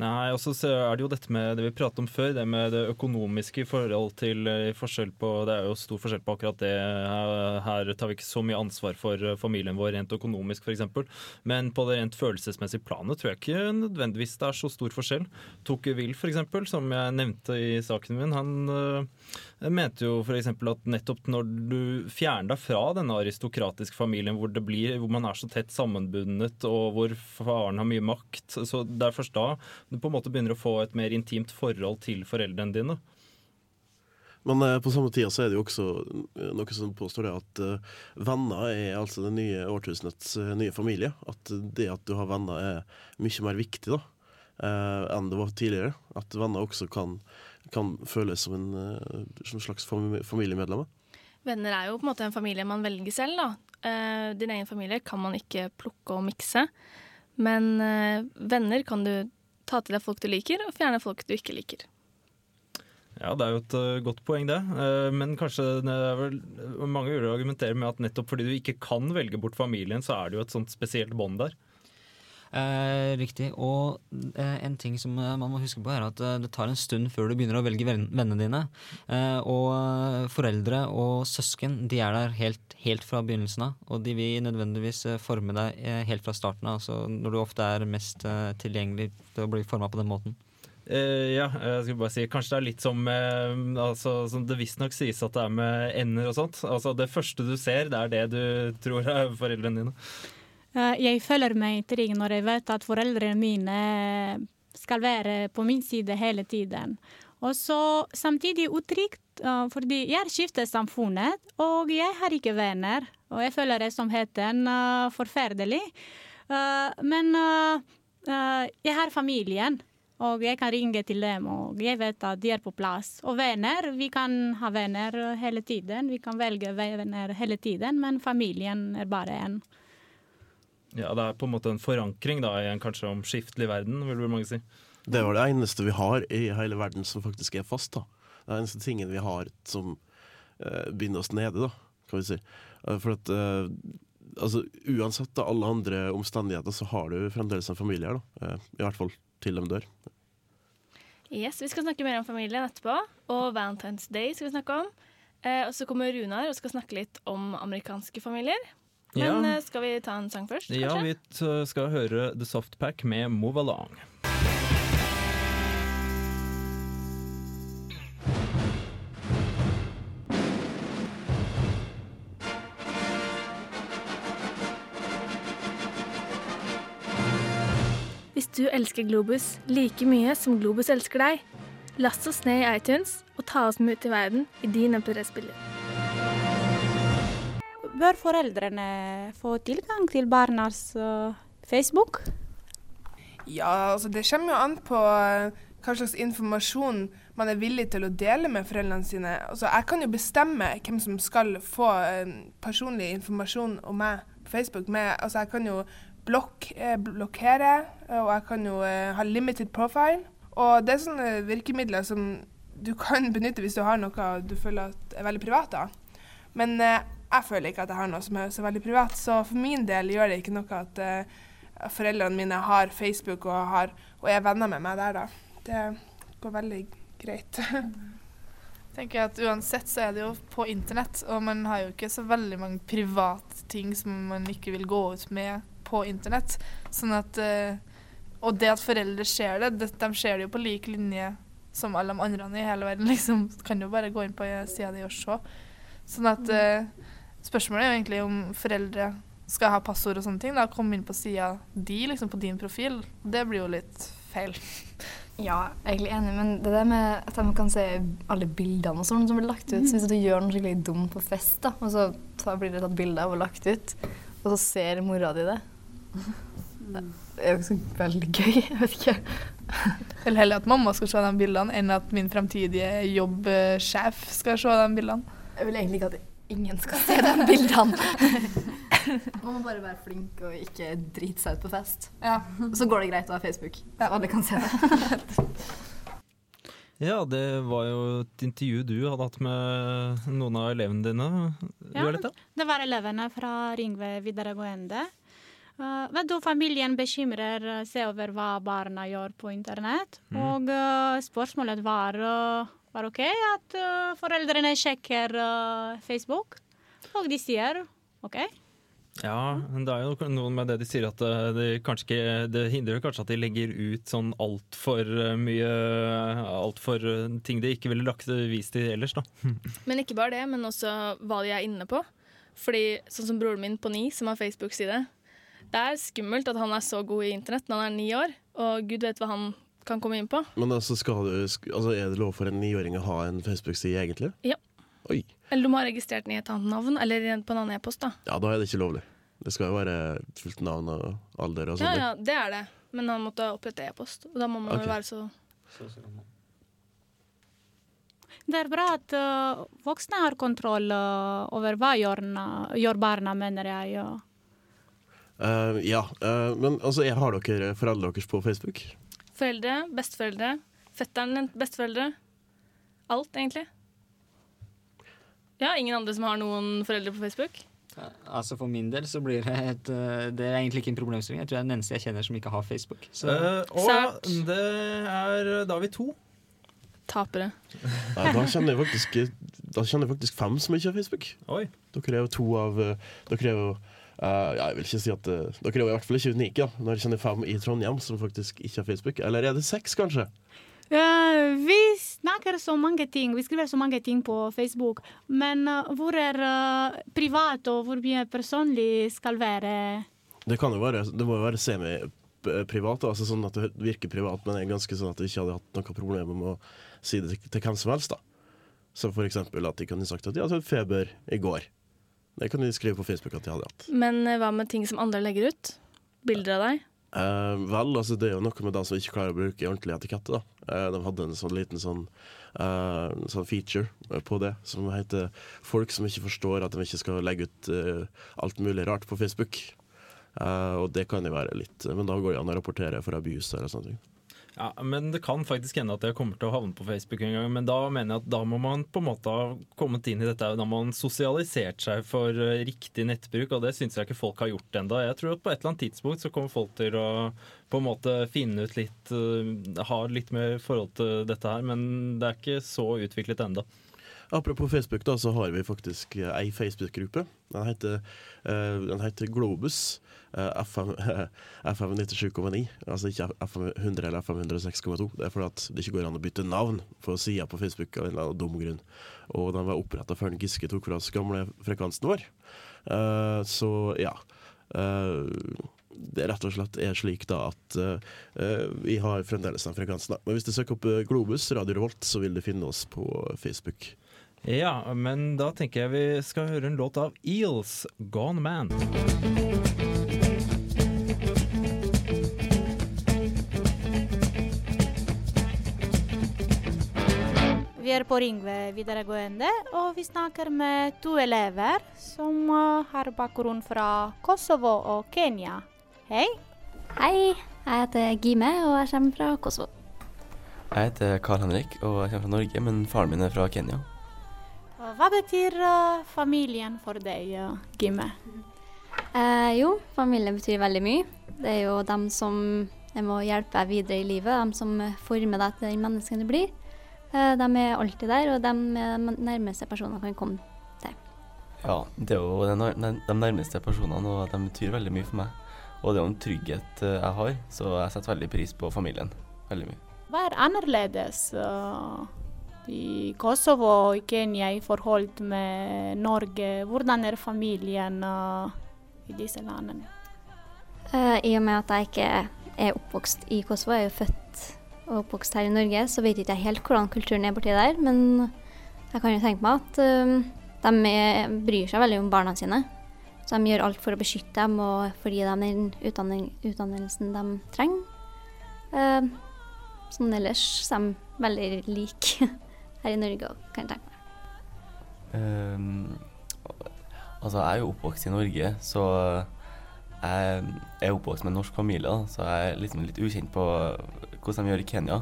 Speaker 5: Nei, og så er det jo dette med det vi pratet om før, det med det økonomiske i forhold til eh, forskjell på Det er jo stor forskjell på akkurat det. Her, tar vi ikke så mye ansvar for eh, familien vår rent økonomisk, f.eks. Men på det rent følelsesmessige planet tror jeg ikke nødvendigvis det er så stor forskjell. Toke Will, f.eks., som jeg nevnte i saken min, han øh, mente jo f.eks. at nettopp når du fjerner deg fra denne aristokratiske familien hvor, det blir, hvor man er så tett sammenbundet og hvor faren har mye makt, så det er først da du på en måte begynner å få et mer intimt forhold til foreldrene dine.
Speaker 19: Men eh, på samme tida så er det jo også eh, noe som påstår det at eh, venner er altså det nye årtusenets nye familie. At det at du har venner er mye mer viktig da, enn det var tidligere. At venner også kan, kan føles som en, eh, som slags familiemedlem. familiemedlemmer.
Speaker 6: Venner er jo på en måte en familie man velger selv. da. Eh, din egen familie kan man ikke plukke og mikse. Men eh, venner kan du ta til deg folk du liker, og fjerne folk du ikke liker.
Speaker 5: Ja, det er jo et godt poeng, det. Eh, men kanskje det er vel mange vil argumentere med at nettopp fordi du ikke kan velge bort familien, så er det jo et sånt spesielt bånd der.
Speaker 7: Eh, riktig. Og eh, en ting som eh, man må huske på, er at eh, det tar en stund før du begynner å velge vennene dine. Eh, og eh, foreldre og søsken de er der helt, helt fra begynnelsen av. Og de vil nødvendigvis forme deg helt fra starten av, altså når du ofte er mest tilgjengelig til å bli forma på den måten.
Speaker 5: Uh, ja, jeg skulle bare si Kanskje det er litt som, uh, altså, som det visstnok sies at det er med ender og sånt. Altså Det første du ser, det er det du tror er foreldrene dine.
Speaker 8: Eh, Jeg føler meg trygg når jeg vet at foreldrene mine skal være på min side hele tiden. Og så samtidig utrygt, eh, fordi jeg skifter samfunnet, og jeg har ikke venner. Og jeg føler ensomheten heten forferdelig. Eh, men eh, eh, jeg har familien, og jeg kan ringe til dem, og jeg vet at de er på plass. Og venner, vi kan ha venner hele tiden. Vi kan velge venner hele tiden, men familien er bare én.
Speaker 5: Ja, Det er på en måte en forankring da, i en kanskje omskiftelig verden, vil vel mange si.
Speaker 19: Det var det eneste vi har i hele verden som faktisk er fast. da. Det er eneste tingen vi har som uh, binder oss nede, da, kan vi si. Uh, for at uh, altså, uansett da, alle andre omstendigheter, så har du fremdeles en familie her. da. I hvert fall til de dør.
Speaker 6: Yes, Vi skal snakke mer om familien etterpå, og Valentine's Day skal vi snakke om. Eh, og så kommer Runar og skal snakke litt om amerikanske familier. Men
Speaker 5: ja.
Speaker 6: skal vi ta en sang først? Kanskje?
Speaker 5: Ja, vi eh, skal høre The Soft Pack med Move Along.
Speaker 6: Hvis du elsker Globus like mye som Globus elsker deg, last oss ned i iTunes og ta oss med ut i verden i din MP3-spiller.
Speaker 8: Bør foreldrene få tilgang til barnas øh, Facebook?
Speaker 14: Ja, altså det kommer jo an på eh, hva slags informasjon man er villig til å dele med foreldrene sine. Altså, jeg kan jo bestemme hvem som skal få eh, personlig informasjon om meg på Facebook. Med, altså, jeg kan jo blokk, eh, blokkere, og jeg kan jo eh, ha limited profile. Og det er sånne virkemidler som du kan benytte hvis du har noe du føler at er veldig privat. da. Men eh, jeg føler ikke at jeg har noe som er så veldig privat, så for min del gjør det ikke noe at uh, foreldrene mine har Facebook og, har, og er venner med meg der, da. Det går veldig greit.
Speaker 16: tenker at Uansett så er det jo på internett, og man har jo ikke så veldig mange private ting som man ikke vil gå ut med på internett. Sånn at, uh, og det at foreldre ser det, det, de ser det jo på lik linje som alle de andre i hele verden. liksom, Kan jo bare gå inn på sida di og se. Sånn at eh, spørsmålet er jo egentlig om foreldre skal ha passord og sånne ting. da, Komme inn på sida di, liksom på din profil. Det blir jo litt feil.
Speaker 13: Ja, jeg er egentlig enig, men det der med at de kan se alle bildene og sånn som blir lagt ut så Hvis du gjør noe skikkelig dumt på fest, da, og så tar- blir det tatt bilde av og lagt ut, og så ser mora di det Det er jo så veldig gøy. Jeg vet ikke.
Speaker 16: Eller heller at mamma skal se de bildene, enn at min fremtidige jobbsjef skal se de bildene.
Speaker 13: Jeg vil egentlig ikke at ingen skal se de bildene. Man må bare være flink og ikke drite seg ut på fest.
Speaker 16: Ja.
Speaker 13: Så går det greit å ha Facebook, så alle kan se det.
Speaker 5: Ja, det var jo et intervju du hadde hatt med noen av elevene dine.
Speaker 8: Ja,
Speaker 5: Violetta?
Speaker 8: det var elevene fra Ringve videregående. Uh, vet du, familien bekymrer seg over hva barna gjør på internett.
Speaker 5: Mm.
Speaker 8: Og uh, spørsmålet var, uh, var OK at uh, foreldrene sjekker uh, Facebook. Og de sier OK.
Speaker 5: Ja, men det er jo noe med det de sier at eh, det, kanskje ikke, det hindrer kanskje at de legger ut sånn altfor mye Altfor ting de ikke ville lagt vist til ellers, da.
Speaker 6: Men ikke bare det, men også hva de er inne på. Fordi sånn som broren min på ni, som har Facebook-side, det er skummelt at han er så god i internett når han er ni år, og gud vet hva han kan komme inn på.
Speaker 19: Men altså, skal du, altså, er det lov for en niåring å ha en Facebook-side, egentlig?
Speaker 6: Ja.
Speaker 19: Oi.
Speaker 6: Eller du må ha registrert den i et annet navn, eller på en annen e-post, da.
Speaker 19: Ja, da er det ikke lovlig. Det skal jo være fullt navn og alder og
Speaker 6: Ja,
Speaker 19: sånn.
Speaker 6: ja, det er det. Men han måtte opprette e-post, og da må man
Speaker 19: okay.
Speaker 6: jo være så
Speaker 8: Det er bra at uh, voksne har kontroll uh, over hva gjør, gjør barna, mener jeg. ja.
Speaker 19: Eh, ja, eh, men altså, jeg har dere foreldrene deres på Facebook?
Speaker 6: Foreldre, besteforeldre, fetteren, besteforeldre. Alt, egentlig. Ja, ingen andre som har noen foreldre på Facebook?
Speaker 7: Altså For min del så blir det et eh, Det er egentlig ikke en problemstilling. Jeg tror det er den eneste jeg kjenner som ikke har Facebook. Så
Speaker 5: Uh, og det er Da er vi to.
Speaker 6: Tapere.
Speaker 19: Nei, da kjenner jeg faktisk Da kjenner jeg faktisk fem som ikke har Facebook.
Speaker 5: Oi.
Speaker 19: Dere er jo to av eh, Dere er jo eh, ja, Jeg vil ikke si at uh, Dere er jo i hvert fall ikke unike, da, når jeg kjenner fem i Trondheim som faktisk ikke har Facebook. Eller er det seks, kanskje?
Speaker 8: Uh, vi snakker så mange ting, vi skriver så mange ting på Facebook, men uh, hvor er uh, privat og hvor mye personlig skal være?
Speaker 19: Det kan jo være Det må jo være semi-privat, altså sånn at det virker privat, men det er ganske sånn at jeg ikke hadde hatt noe problem med å si det til, til hvem som helst. da Så for eksempel at de kunne sagt at de hadde hatt feber i går. Det kan de skrive på Facebook at de hadde hatt.
Speaker 6: Men eh, hva med ting som andre legger ut? Bilder av deg?
Speaker 19: Eh, vel, altså det er jo noe med de som ikke klarer å bruke ordentlig etikette. da. Eh, de hadde en sånn liten sånn, eh, sånn feature eh, på det som heter 'Folk som ikke forstår at de ikke skal legge ut eh, alt mulig rart på Facebook'. Og det kan jo være litt Men da går det an å rapportere for abuse eller sånne ting.
Speaker 5: Ja, men Det kan faktisk hende at jeg kommer til å havne på Facebook en gang. Men da mener jeg at da må man på en måte ha kommet inn i dette. Da må man sosialisert seg for eh, riktig nettbruk, og det syns jeg ikke folk har gjort ennå. Jeg tror at på et eller annet tidspunkt så kommer folk til å på en måte finne ut litt eh, Ha litt mer forhold til dette her, men det er ikke så utviklet ennå.
Speaker 19: Apropos Facebook, da, så har vi faktisk eh, ei Facebook-gruppe. Den heter, eh, den heter Globus. FM, FM 97,9. Altså ikke FM 100 eller FM 106,2. Det er fordi at det ikke går an å bytte navn på sida på Facebook av en eller annen dum grunn. Og den var oppretta før Giske tok fra oss gamle frekvensen vår. Eh, så ja. Det rett og slett er slik da at eh, vi har fremdeles den frekvensen. da. Men hvis du søker opp Globus, Radio Revolt, så vil du finne oss på Facebook.
Speaker 5: Ja, men da tenker jeg vi skal høre en låt av Eels, 'Gone Man'.
Speaker 8: Vi er på Ringve videregående, og vi snakker med to elever som har bakgrunn fra Kosovo og Kenya. Hei.
Speaker 20: Hei, jeg heter Gime og jeg kommer fra Kosovo.
Speaker 21: Jeg heter Karl Henrik og jeg kommer fra Norge, men faren min er fra Kenya.
Speaker 8: Hva betyr uh, familien for deg, eh, Gimme?
Speaker 20: Eh, jo, familie betyr veldig mye. Det er jo dem som jeg må hjelpe deg videre i livet, dem som former deg til den mennesken du blir. Eh, de er alltid der, og de er de nærmeste personene kan komme til.
Speaker 21: Ja, det er jo de, de nærmeste personene, og de betyr veldig mye for meg. Og det er jo en trygghet eh, jeg har, så jeg setter veldig pris på familien. Veldig mye.
Speaker 8: Hva er annerledes eh, i Kosovo og i Kenya i forhold med Norge? Hvordan er familien eh, i disse landene?
Speaker 20: Uh, I og med at jeg ikke er oppvokst i Kosovo, jeg er jo født og oppvokst her i Norge, så vet ikke jeg helt hvordan kulturen er borti der. Men jeg kan jo tenke meg at uh, de bryr seg veldig om barna sine. Så de gjør alt for å beskytte dem og for å gi dem den utdanning, utdannelsen de trenger. Uh, sånn ellers er de veldig like her i Norge òg, kan jeg tenke meg.
Speaker 21: Um, altså, jeg er jo oppvokst i Norge, så jeg er oppvokst med en norsk familie, så jeg er liksom litt ukjent på hvordan de gjør i Kenya.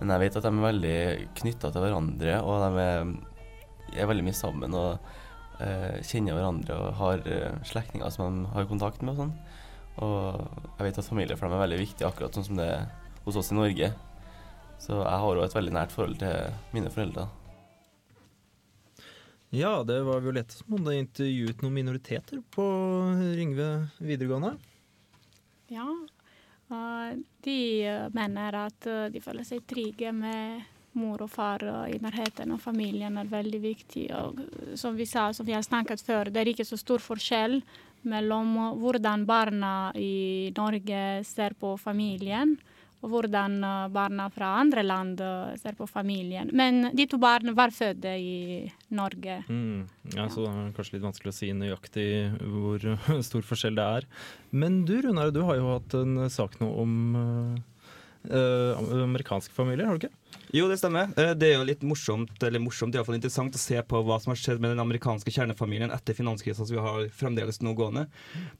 Speaker 21: Men jeg vet at de er veldig knytta til hverandre, og de er, er veldig mye sammen og uh, kjenner hverandre og har uh, slektninger som de har kontakt med og sånn. Og jeg vet at familie for dem er veldig viktig, akkurat sånn som det er hos oss i Norge. Så jeg har òg et veldig nært forhold til mine foreldre.
Speaker 5: Ja, det var Violette som hadde intervjuet noen minoriteter på Ringve videregående.
Speaker 8: Ja, de mener at eh, de føler seg trygge med mor og far i nærheten, og familien er veldig viktig. Og eh, som vi sa, som vi har snakket før, det er ikke så stor forskjell mellom hvordan barna i Norge ser på familien, hvordan eh, barna fra andre land eh, ser på familien. Men de to barna var født i Norge.
Speaker 5: Mm. Ja, så det er kanskje litt vanskelig å si nøyaktig hvor stor forskjell det er. Men du Runar, du har jo hatt en sak nå om eh, amerikanske familier, har du ikke?
Speaker 22: Jo, det stemmer. Eh, Det er jo litt morsomt, eller morsomt, det er i hvert fall interessant å se på hva som har skjedd med den amerikanske kjernefamilien etter finanskrisen som vi har fremdeles nå gående.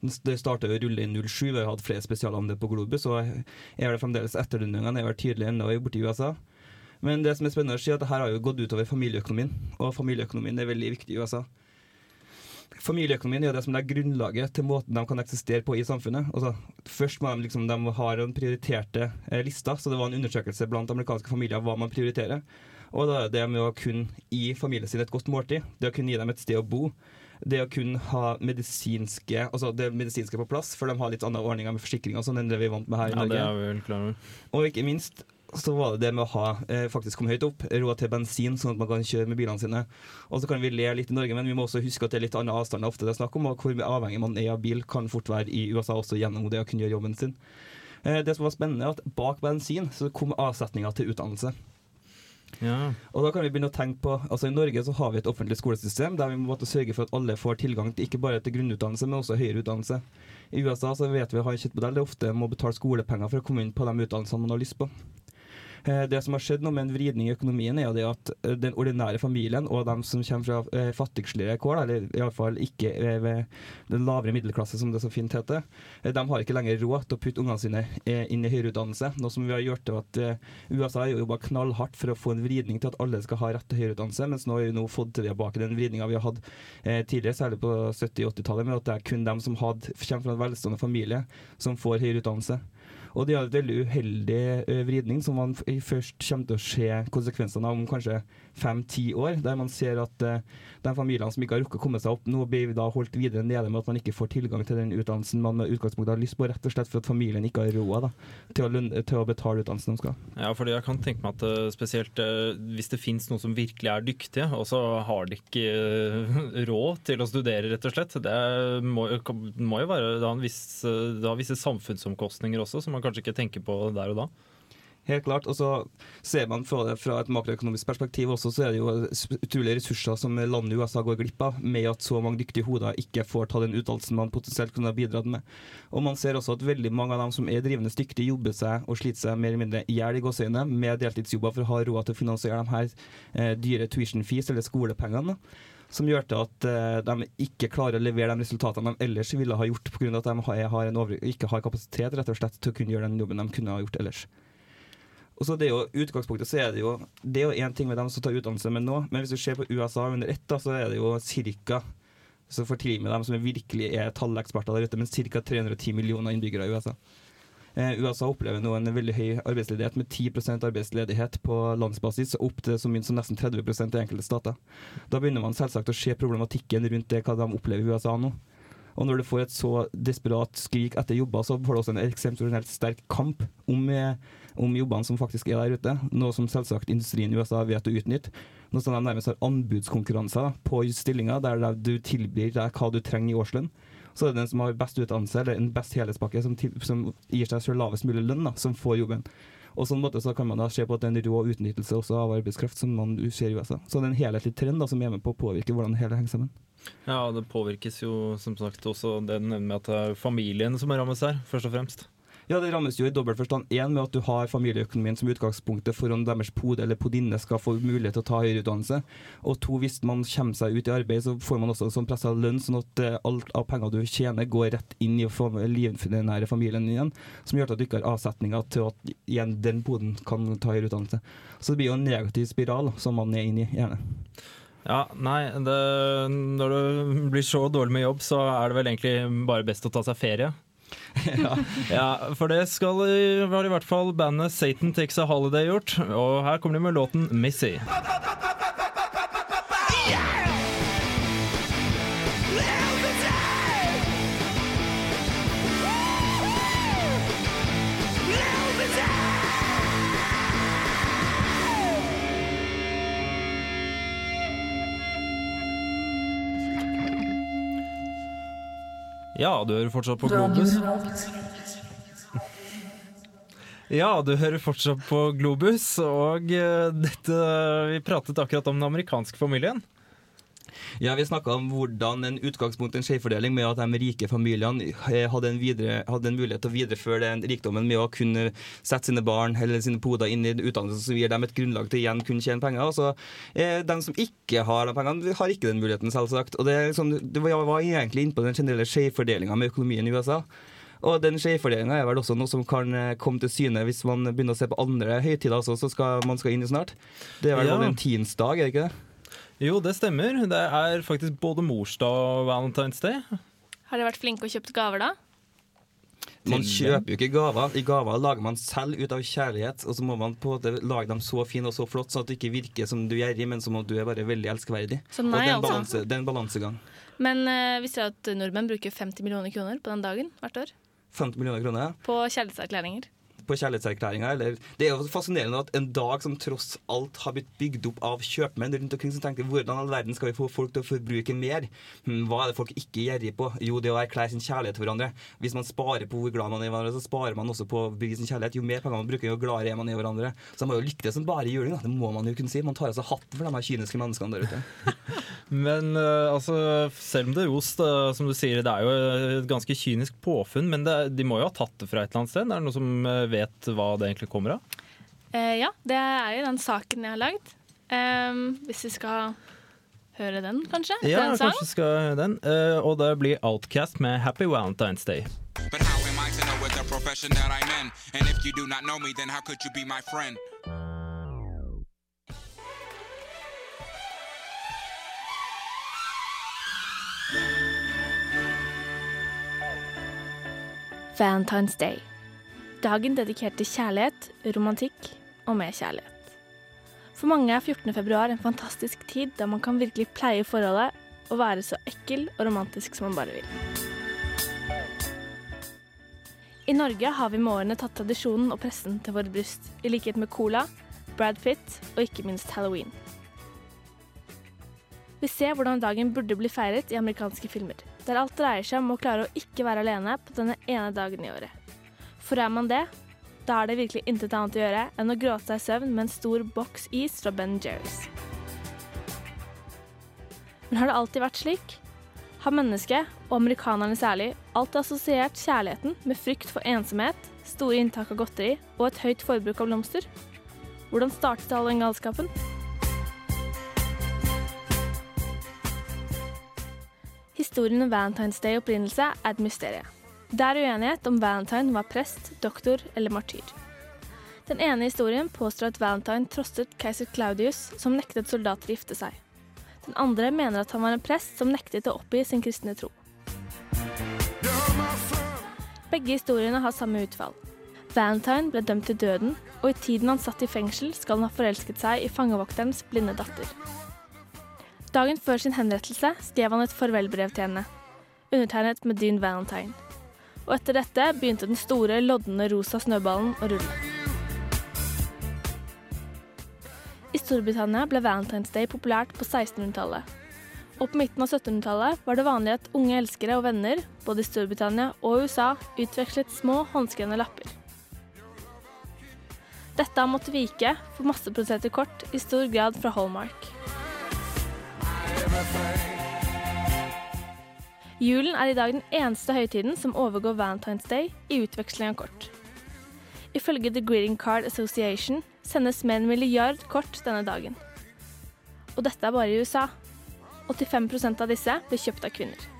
Speaker 22: Det starta å rulle i 07, vi har hatt flere spesialandeler på Globus, og er det fremdeles etterdønningene er vel tydelig ennå borte i USA. Men det som er spennende å si, er at det her har jo gått utover familieøkonomien, og familieøkonomien er veldig viktig i USA. Familieøkonomien er det som er grunnlaget til måten de kan eksistere på i samfunnet. Altså, først må de, liksom, de har en prioriterte eh, lista, så det var en undersøkelse blant amerikanske familier hva man prioriterer. Og da er det med å kunne gi familien sin et godt måltid, det å kunne gi dem et sted å bo, det å kunne ha medisinske altså det medisinske på plass, for de har litt andre ordninger med forsikring og sånn enn det vi er vant med her i
Speaker 5: Ja,
Speaker 22: Norge. Og ikke minst så var det det med å ha eh, faktisk komme høyt opp, råd til bensin, sånn at man kan kjøre med bilene sine. Og så kan vi le litt i Norge, men vi må også huske at det er litt annen avstander ofte det er snakk om, og hvor avhengig man er av bil, kan fort være i USA også gjennom det å kunne gjøre jobben sin. Eh, det som var spennende, er at bak bensin så kom avsetninga til utdannelse. Og da kan vi begynne å tenke på Altså I Norge så har vi et offentlig skolesystem der vi må måtte sørge for at alle får tilgang til ikke bare til grunnutdannelse, men også høyere utdannelse. I USA så vet vi har en kjøttmodell der ofte må betale skolepenger for å komme inn på de utdannelsene man har lyst på. Eh, Det som har skjedd nå med en vridning i økonomien, er jo at eh, den ordinære familien og de som kommer fra eh, fattigsligere kår, eller iallfall ikke den lavere middelklasse, som det så fint heter, de har ikke lenger råd til å putte ungene sine inn i høyere utdannelse. Noe som vi har gjort til at USA har jo jobba knallhardt for å få en vridning til at alle skal ha rett til høyere utdannelse, mens nå har vi nå fått tilbake den vridninga vi har hatt tidligere, særlig på 70- og 80-tallet, med at det er kun dem som kommer fra en velstående familie, som får høyere utdannelse. Og det er en veldig uheldig eh, vridning som man først kommer til å se konsekvensene av om kanskje fem-ti år, der man ser at eh, de familiene som ikke har rukket å komme seg opp, nå blir da holdt videre nede med at man ikke får tilgang til den utdannelsen man med utgangspunkt har lyst på, rett og slett for at familien ikke har råd til, til å betale utdannelsen de skal.
Speaker 5: Ja, fordi jeg kan tenke meg at eh, spesielt eh, hvis det finnes noen som virkelig er dyktige, og så har de ikke eh, råd til å studere, rett og slett. Det må, må jo være det har visse samfunnsomkostninger også, som man kanskje ikke tenker på der og da.
Speaker 22: Helt klart. Og så ser man fra fra et makroøkonomisk perspektiv også, så er det jo utrolige ressurser som landet USA går glipp av, med at så mange dyktige hoder ikke får ta den utdannelsen man potensielt kunne ha bidratt med. Og man ser også at veldig mange av dem som er drivende dyktige, jobber seg og sliter seg mer eller mindre i hjel i gåseøynene med deltidsjobber for å ha råd til å finansiere de her eh, dyre tuition fees, eller skolepengene. Som gjør til at eh, de ikke klarer å levere de resultatene de ellers ville ha gjort, pga. at de har, over, ikke har kapasitet rett og slett til å kunne gjøre den jobben de kunne ha gjort ellers. Og så det er jo utgangspunktet så er det jo Det er jo én ting med dem som tar utdannelse med nå, men hvis du ser på USA under ett, da, så er det jo ca. Så tidlig med dem som virkelig er talleksperter der ute, men ca. 310 millioner innbyggere i USA. Eh, USA opplever nå en veldig høy arbeidsledighet med 10% arbeidsledighet på landsbasis, opp til så mye som nesten 30% i enkelte stater. Da begynner man selvsagt å se problematikken rundt det hva de opplever i USA nå. Og når du får et så desperat skrik etter jobber, så får du også en eksepsjonelt sterk kamp om, eh, om jobbene som faktisk er der ute. Noe som selvsagt industrien i USA vet å utnytte. Noe som de nærmest har anbudskonkurranser på stillinger der de- du tilbyr deg hva du trenger i årslønn. Så er det den som har best utdannelse eller en best helhetspakke som, til, som gir seg selv lavest mulig lønn, da, som får jobben. Og sånn måte så kan man da se på at det er en rå utnyttelse også av arbeidskraft som man ser i USA. Så det er en helhetlig trend da, som er med på å påvirke hvordan det hele henger sammen.
Speaker 5: Ja, det påvirkes jo som sagt også det du nevner med at det er familien som rammes her, først og fremst.
Speaker 22: Ja, det rammes jo i dobbelt forstand. Én med at du har familieøkonomien som utgangspunktet for om deres pode eller podinne skal få mulighet til å ta høyere utdannelse. Og to, hvis man kommer seg ut i arbeid, så får man også en sånn pressa lønn, sånn at eh, alt av penger du tjener, går rett inn i fam- nære familien igjen. Som gjør at du ikke har avsetninger til at igjen den poden kan ta høyere utdannelse. Så det blir jo en negativ spiral som man er inne i, gjerne.
Speaker 5: Ja, nei, det, når du blir så dårlig med jobb, så er det vel egentlig bare best å ta seg ferie. ja. for det skal har i hvert fall bandet Satan Takes a Holiday gjort. Og her kommer de med låten 'Missy'. Ja, du hører fortsatt på Globus. Ja, du hører fortsatt på Globus, og eh, dette Vi pratet akkurat om den amerikanske familien.
Speaker 22: Ja, Vi snakka om hvordan en utgangspunkt, en skjevfordeling med at de rike familiene eh, hadde en, videre, hadde en mulighet til å videreføre den rikdommen med å kunne sette sine barn eller sine poder inn i utdannelse som gir dem et grunnlag til igjen kunne tjene penger. Altså, eh, de som ikke har de pengene, har ikke den muligheten, selvsagt. Og det, liksom, det var, jeg var egentlig inne på den generelle skjevfordelinga med økonomien i USA. Og den skjevfordelinga er vel også noe som kan eh, komme til syne hvis man begynner å se på andre høytider også, så skal, man skal inn i snart. Det er vel
Speaker 5: Ja.
Speaker 22: valentinsdag, er det ikke det?
Speaker 5: Jo, det stemmer. Det er faktisk både morsdag og Valentine's Day.
Speaker 6: Har dere vært flinke og kjøpt gaver, da?
Speaker 22: Man kjøper jo ikke gaver. I gaver lager man selv ut av kjærlighet, og så må man på en måte lage dem så fine og så flott, sånn at det ikke virker som du er gjerrig, men som at du er bare veldig elskverdig.
Speaker 6: Så
Speaker 22: og
Speaker 6: nei,
Speaker 22: det er
Speaker 6: altså.
Speaker 22: balanse, det er en balansegang.
Speaker 6: Men uh, visste dere at nordmenn bruker 50 millioner kroner på den dagen hvert år?
Speaker 22: 50 millioner kroner ja.
Speaker 6: På kjærlighetserklæringer.
Speaker 22: På kjærlighetserklæringa. Det er jo fascinerende at en dag som tross alt har blitt bygd opp av kjøpmenn rundt omkring, som tenker hvordan all verden skal vi få folk til å forbruke mer? Hm, hva er det folk ikke er gjerrige på? Jo, det å erklære sin kjærlighet til hverandre. Hvis man sparer på hvor glad man er i hverandre, så sparer man også på å bygge sin kjærlighet. Jo mer penger man bruker, jo gladere er man i hverandre. Så man må jo det som bare juling, da. Det må man jo kunne si. Man tar seg hatten for de her kyniske menneskene der ute.
Speaker 5: Men eh, altså, selv om det er ost, eh, som du sier, det er jo et ganske kynisk påfunn, men det, de må jo ha tatt det fra et eller annet sted? Er det noen som eh, vet hva det egentlig kommer av?
Speaker 6: Eh, ja, det er jo den saken jeg har lagd. Ehm, hvis vi skal høre den, kanskje?
Speaker 5: Ja,
Speaker 6: den
Speaker 5: kanskje skal høre den. Eh, og det blir Outcast med Happy Valentine's Day.
Speaker 23: But how am I to know what the profession that I'm in? And if you do not know me, then how could you be my friend?
Speaker 6: Valentine's Day. Dagen dedikert til kjærlighet, romantikk og mer kjærlighet. For mange er 14. februar en fantastisk tid da man kan virkelig pleie forholdet og være så ekkel og romantisk som man bare vil. I Norge har vi med årene tatt tradisjonen og pressen til våre bryst, i likhet med Cola, Brad Pitt og ikke minst Halloween. Vi ser hvordan dagen burde bli feiret i amerikanske filmer, der alt dreier seg om å klare å ikke være alene på denne ene dagen i året. For er man det, da er det virkelig intet annet å gjøre enn å gråte seg i søvn med en stor boks is fra Ben Jerrys. Men har det alltid vært slik? Har mennesket, og amerikanerne særlig, alltid assosiert kjærligheten med frykt for ensomhet, store inntak av godteri og et høyt forbruk av blomster? Hvordan startet all den galskapen? Historien om Valentine's Day opprinnelse er et mysterium. Det er uenighet om Valentine var prest, doktor eller martyr. Den ene historien påstår at Valentine trosset keiser Claudius, som nektet soldater å gifte seg. Den andre mener at han var en prest som nektet å oppgi sin kristne tro. Begge historiene har samme utfall. Valentine ble dømt til døden, og i tiden han satt i fengsel, skal han ha forelsket seg i fangevokterens blinde datter. Dagen før sin henrettelse skrev han et farvelbrev til henne, undertegnet med Dean Valentine. Og etter dette begynte den store, lodne rosa snøballen å rulle. I Storbritannia ble Valentine's Day populært på 1600-tallet. Og på midten av 1700-tallet var det vanlig at unge elskere og venner, både i Storbritannia og USA, utvekslet små, håndskrevne lapper. Dette har måttet vike for masseproduserte kort, i stor grad fra Hallmark. Julen er i dag den eneste høytiden som overgår Valentine's Day i utveksling av kort. Ifølge The Greeting Card Association sendes mer en milliard kort denne dagen. Og dette er bare i USA. 85% av disse blir kjøpt av kvinner.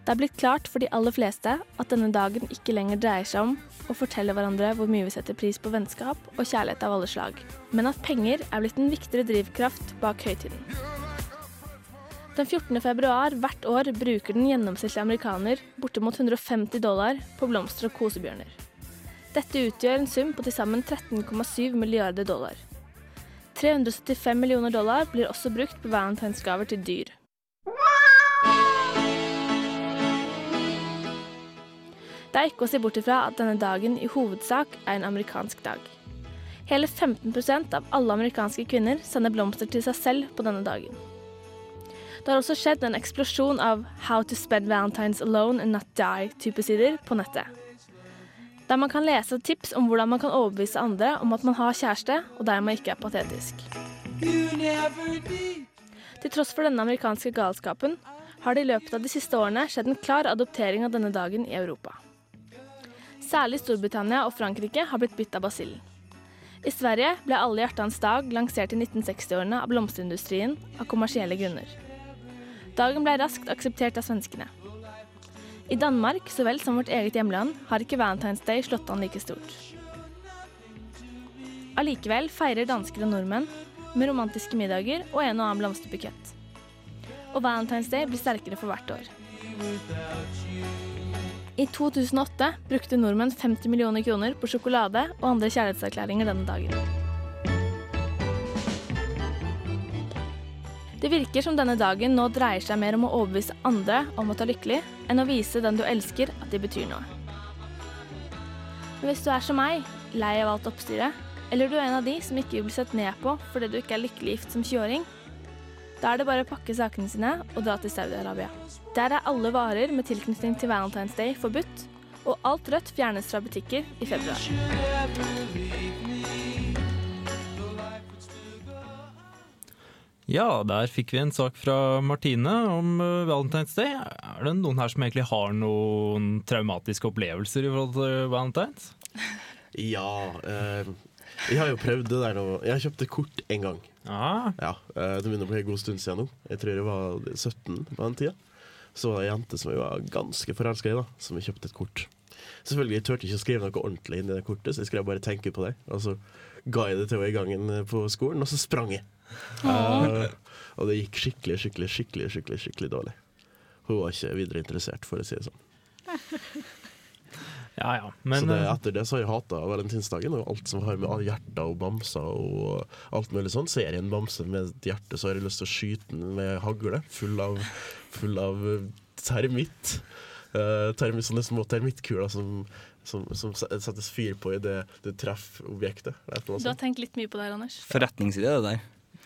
Speaker 6: Det er blitt klart for de aller fleste at denne dagen ikke lenger dreier seg om å fortelle hverandre hvor mye vi setter pris på vennskap og kjærlighet av alle slag, men at penger er blitt en viktigere drivkraft bak høytiden. Den 14. februar hvert år bruker den gjennomsnittlige amerikaner bortimot 150 dollar på blomster og kosebjørner. Dette utgjør en sum på til sammen 13,7 milliarder dollar. 375 millioner dollar blir også brukt på valentinsgaver til dyr. Det er ikke å se bort ifra at denne dagen i hovedsak er en amerikansk dag. Hele 15% av alle amerikanske kvinner sender blomster til seg selv på denne dagen. Det har også skjedd en eksplosjon av How to spend Valentines alone and not die-type sider på nettet. Der man kan lese tips om hvordan man kan overbevise andre om at man har kjæreste, og dermed ikke er patetisk. Til tross for denne amerikanske galskapen har det i løpet av de siste årene skjedd en klar adoptering av denne dagen i Europa. Særlig Storbritannia og Frankrike har blitt bitt av basillen. I Sverige ble Alle hjertans dag lansert i 1960-årene av blomsterindustrien av kommersielle grunner. Dagen ble raskt akseptert av svenskene. I Danmark, så vel som vårt eget hjemland, har ikke Valentine's Day slått an like stort. Allikevel feirer dansker og nordmenn med romantiske middager og en og annen blomsterbukett. Og Valentine's Day blir sterkere for hvert år. I 2008 brukte nordmenn 50 millioner kroner på sjokolade og andre kjærlighetserklæringer denne dagen. Det virker som denne dagen nå dreier seg mer om å overbevise andre om å ta lykkelig, enn å vise den du elsker at de betyr noe. Men hvis du er som meg, lei av alt oppstyret, eller du er en av de som ikke vil bli sett ned på fordi du ikke er lykkelig gift som 20-åring, da er det bare å pakke sakene sine og dra til Saudi-Arabia. Der er alle varer med tilknytning til Valentine's Day forbudt, og alt rødt fjernes fra butikker i februar.
Speaker 5: Ja, der fikk vi en sak fra Martine om uh, Valentine's Day. Er det noen her som egentlig har noen traumatiske opplevelser i forhold til Valentine's?
Speaker 19: Ja. Eh, jeg har jo prøvd det der nå. Jeg har kjøpt et kort én gang.
Speaker 5: Ah.
Speaker 19: Ja, eh, Det begynner å bli en god stund siden nå. Jeg tror jeg var 17 på den tida. Så var det ei jente som jeg var ganske forelska i, da som jeg kjøpte et kort. Selvfølgelig, Jeg turte ikke å skrive noe ordentlig inn i det kortet, så jeg skrev bare 'tenke på det'. Og så ga jeg det til henne i gangen på skolen, og så sprang jeg.
Speaker 5: Ah.
Speaker 19: Uh, og det gikk skikkelig, skikkelig, skikkelig skikkelig, skikkelig dårlig. Hun var ikke videre interessert, for å si det sånn.
Speaker 5: Ja, ja. Men,
Speaker 19: så det,
Speaker 5: eh,
Speaker 19: etter det så har jeg hata valentinsdagen og alt som har med hjerter og bamser og alt mulig sånn. Ser jeg en bamse med et hjerte, så har jeg lyst til å skyte den med hagle, full av, full av eh, termitt. Uh, termitt sånne små termittkuler som, som, som settes fyr på idet du treffer objektet.
Speaker 6: Du har tenkt litt mye på det her, Anders.
Speaker 22: Forretningsidé, det der.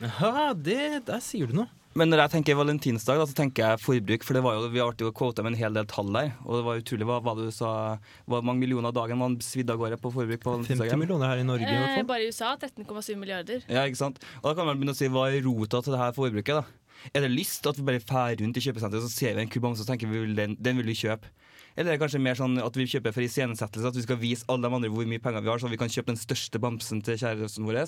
Speaker 5: Ja, det, der sier du noe.
Speaker 22: Men når jeg tenker valentinsdag, da, så tenker jeg forbruk. For det var jo, vi ble jo quota med en hel del tall der. Og det var utrolig hva, hva du sa Hvor mange millioner av dagen man svidde av gårde på forbruk på valentinsdagen?
Speaker 5: 50 millioner her i Norge, i hvert
Speaker 6: Eh,
Speaker 5: fall.
Speaker 6: bare i USA 13,7 milliarder.
Speaker 22: Ja, ikke sant? Og da kan man begynne å si hva er rota til det her forbruket, da? Er det lyst at vi bare drar rundt i kjøpesenteret så ser vi en kubanse og tenker vi vil den, den vil vi kjøpe? Eller er det kanskje mer sånn at vi kjøper for iscenesettelse, at vi skal vise alle de andre hvor mye penger vi har, så vi kan kjøpe den største bamsen til kjæresten vår?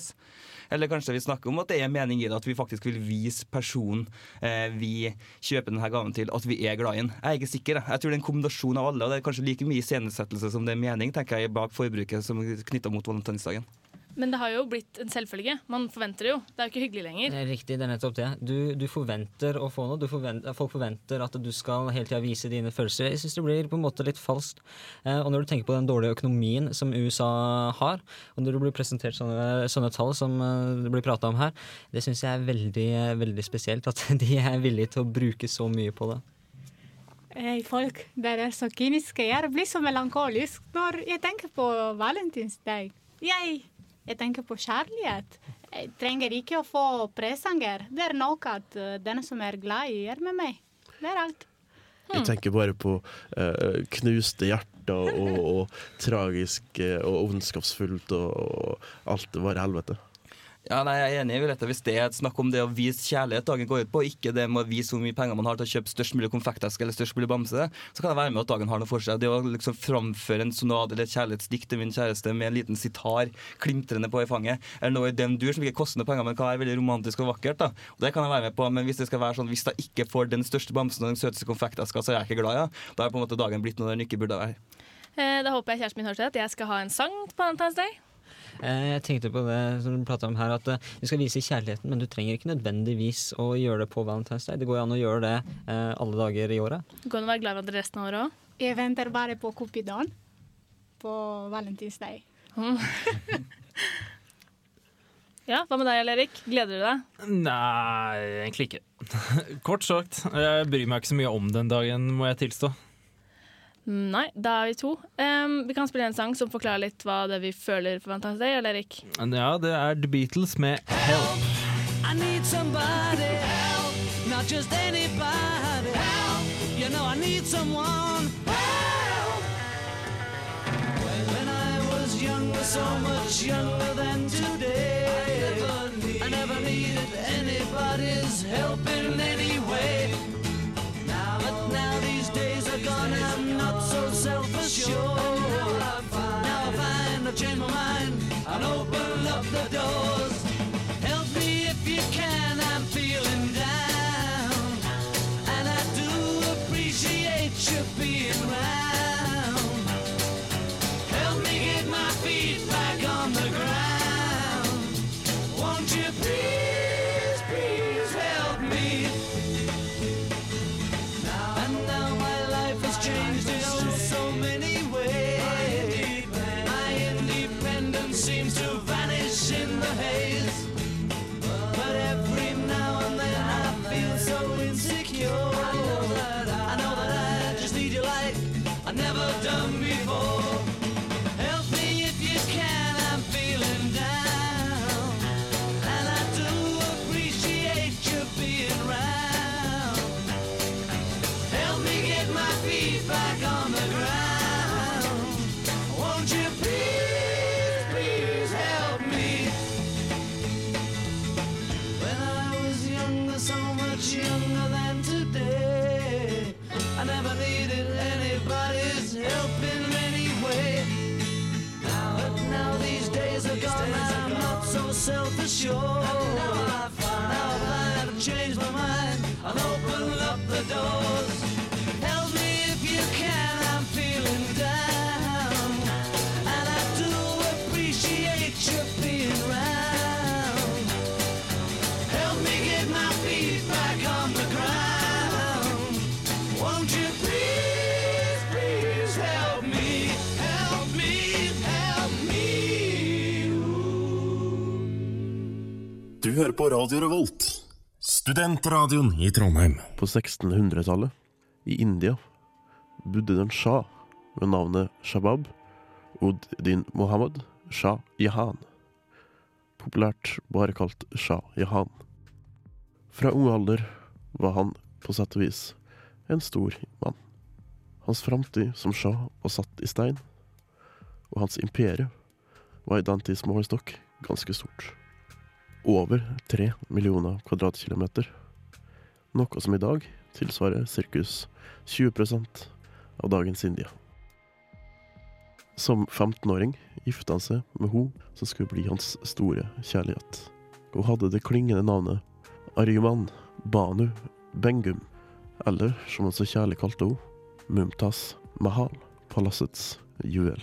Speaker 22: Eller kanskje vi snakker om at det er mening i det, at vi faktisk vil vise personen eh, vi kjøper denne gaven til, at vi er glad i den. Jeg er ikke sikker. jeg. Tror det er en kombinasjon av alle, og det er kanskje like mye iscenesettelse som det er mening, tenker jeg, bak forbruket som knytta mot valentinsdagen.
Speaker 6: Men det har jo blitt en selvfølge. Man forventer det jo. Det er jo ikke hyggelig lenger.
Speaker 7: Det er riktig, det er nettopp det. Du, du forventer å få noe. Du forventer, folk forventer at du skal hele tida vise dine følelser. Jeg syns det blir på en måte litt falskt. Eh, og når du tenker på den dårlige økonomien som USA har, og når det blir presentert sånne, sånne tall som eh, det blir prata om her, det syns jeg er veldig, veldig spesielt. At de er villige til å bruke så mye på det.
Speaker 24: Folk. der er så kyniske. Jeg blir så melankolisk når jeg tenker på valentinsdag. Jeg, jeg tenker på kjærlighet. Jeg trenger ikke å få presanger. Det er nok at eh, den som er glad er med meg. Det er alt.
Speaker 19: Jeg tenker bare på uh, knuste hjerter og, og tragisk eh, og ondskapsfullt og, og alt var helvete.
Speaker 22: Ja, nei, Jeg er enig i dette Hvis det er et snakk om det å vise kjærlighet dagen går ut på, ikke det med å vise hvor mye penger man har til å kjøpe størst mulig konfekteske eller størst mulig bamse, så kan jeg være med at dagen har noe for seg. Det å liksom framføre en sonade eller et kjærlighetsdikt til min kjæreste med en liten sitar klimtrende på i fanget, eller noe i den dur som ikke koster noe penger, men kan være veldig romantisk og vakkert, da. Og det kan jeg være med på, men hvis det skal være sånn, hvis jeg ikke får den største bamsen og den søteste konfekteska, så er jeg ikke glad, ja. Da er på en måte dagen blitt noe den ikke burde være.
Speaker 6: Eh, Da håper jeg kjæresten min hørte at jeg skal ha en sang på Valentine's Day.
Speaker 7: Eh, Jeg tenkte på det som du pratet om her, at eh, du skal vise kjærligheten, men du trenger ikke nødvendigvis å gjøre det på Valentine's Day. Det går jo an å gjøre det eh, alle dager i året.
Speaker 6: Det går an å være glad i hverandre resten av året òg.
Speaker 24: Jeg venter bare på Cupidon på Valentine's Day.
Speaker 6: Ja, Hva med deg, Erik? Gleder du deg?
Speaker 5: Nei, egentlig ikke. Kort sagt, jeg bryr meg ikke så mye om den dagen, må jeg tilstå.
Speaker 6: Nei, da er vi to. Um, vi kan spille en sang som forklarer litt hva det vi føler for Valentine's Day, eller Erik?
Speaker 5: Ja, det er The Beatles med 'Help'.
Speaker 10: I need somebody help, not just anybody help. You know I need someone help. When I was younger, so much younger than today, I never needed anybody's help in any way.
Speaker 25: På Radio Revolt, studentradioen i Trondheim.
Speaker 19: På 1600-tallet, i India, bodde det en shah med navnet Shabab Uddin Mohammed Shah Jahan. Populært bare kalt Shah Jahan. Fra ung alder var han på sett og vis en stor mann. Hans framtid som shah var satt i stein, og hans imperie var i den tids målestokk ganske stort. Over tre millioner kvadratkilometer, noe som i dag tilsvarer sirkus 20% av dagens India. Som 15-åring gifta han seg med hun som skulle bli hans store kjærlighet. Hun hadde det klingende navnet Arjuman Banu Bengum, eller som han så kjærlig kalte henne, Mumtaz Mahal, palassets juvel.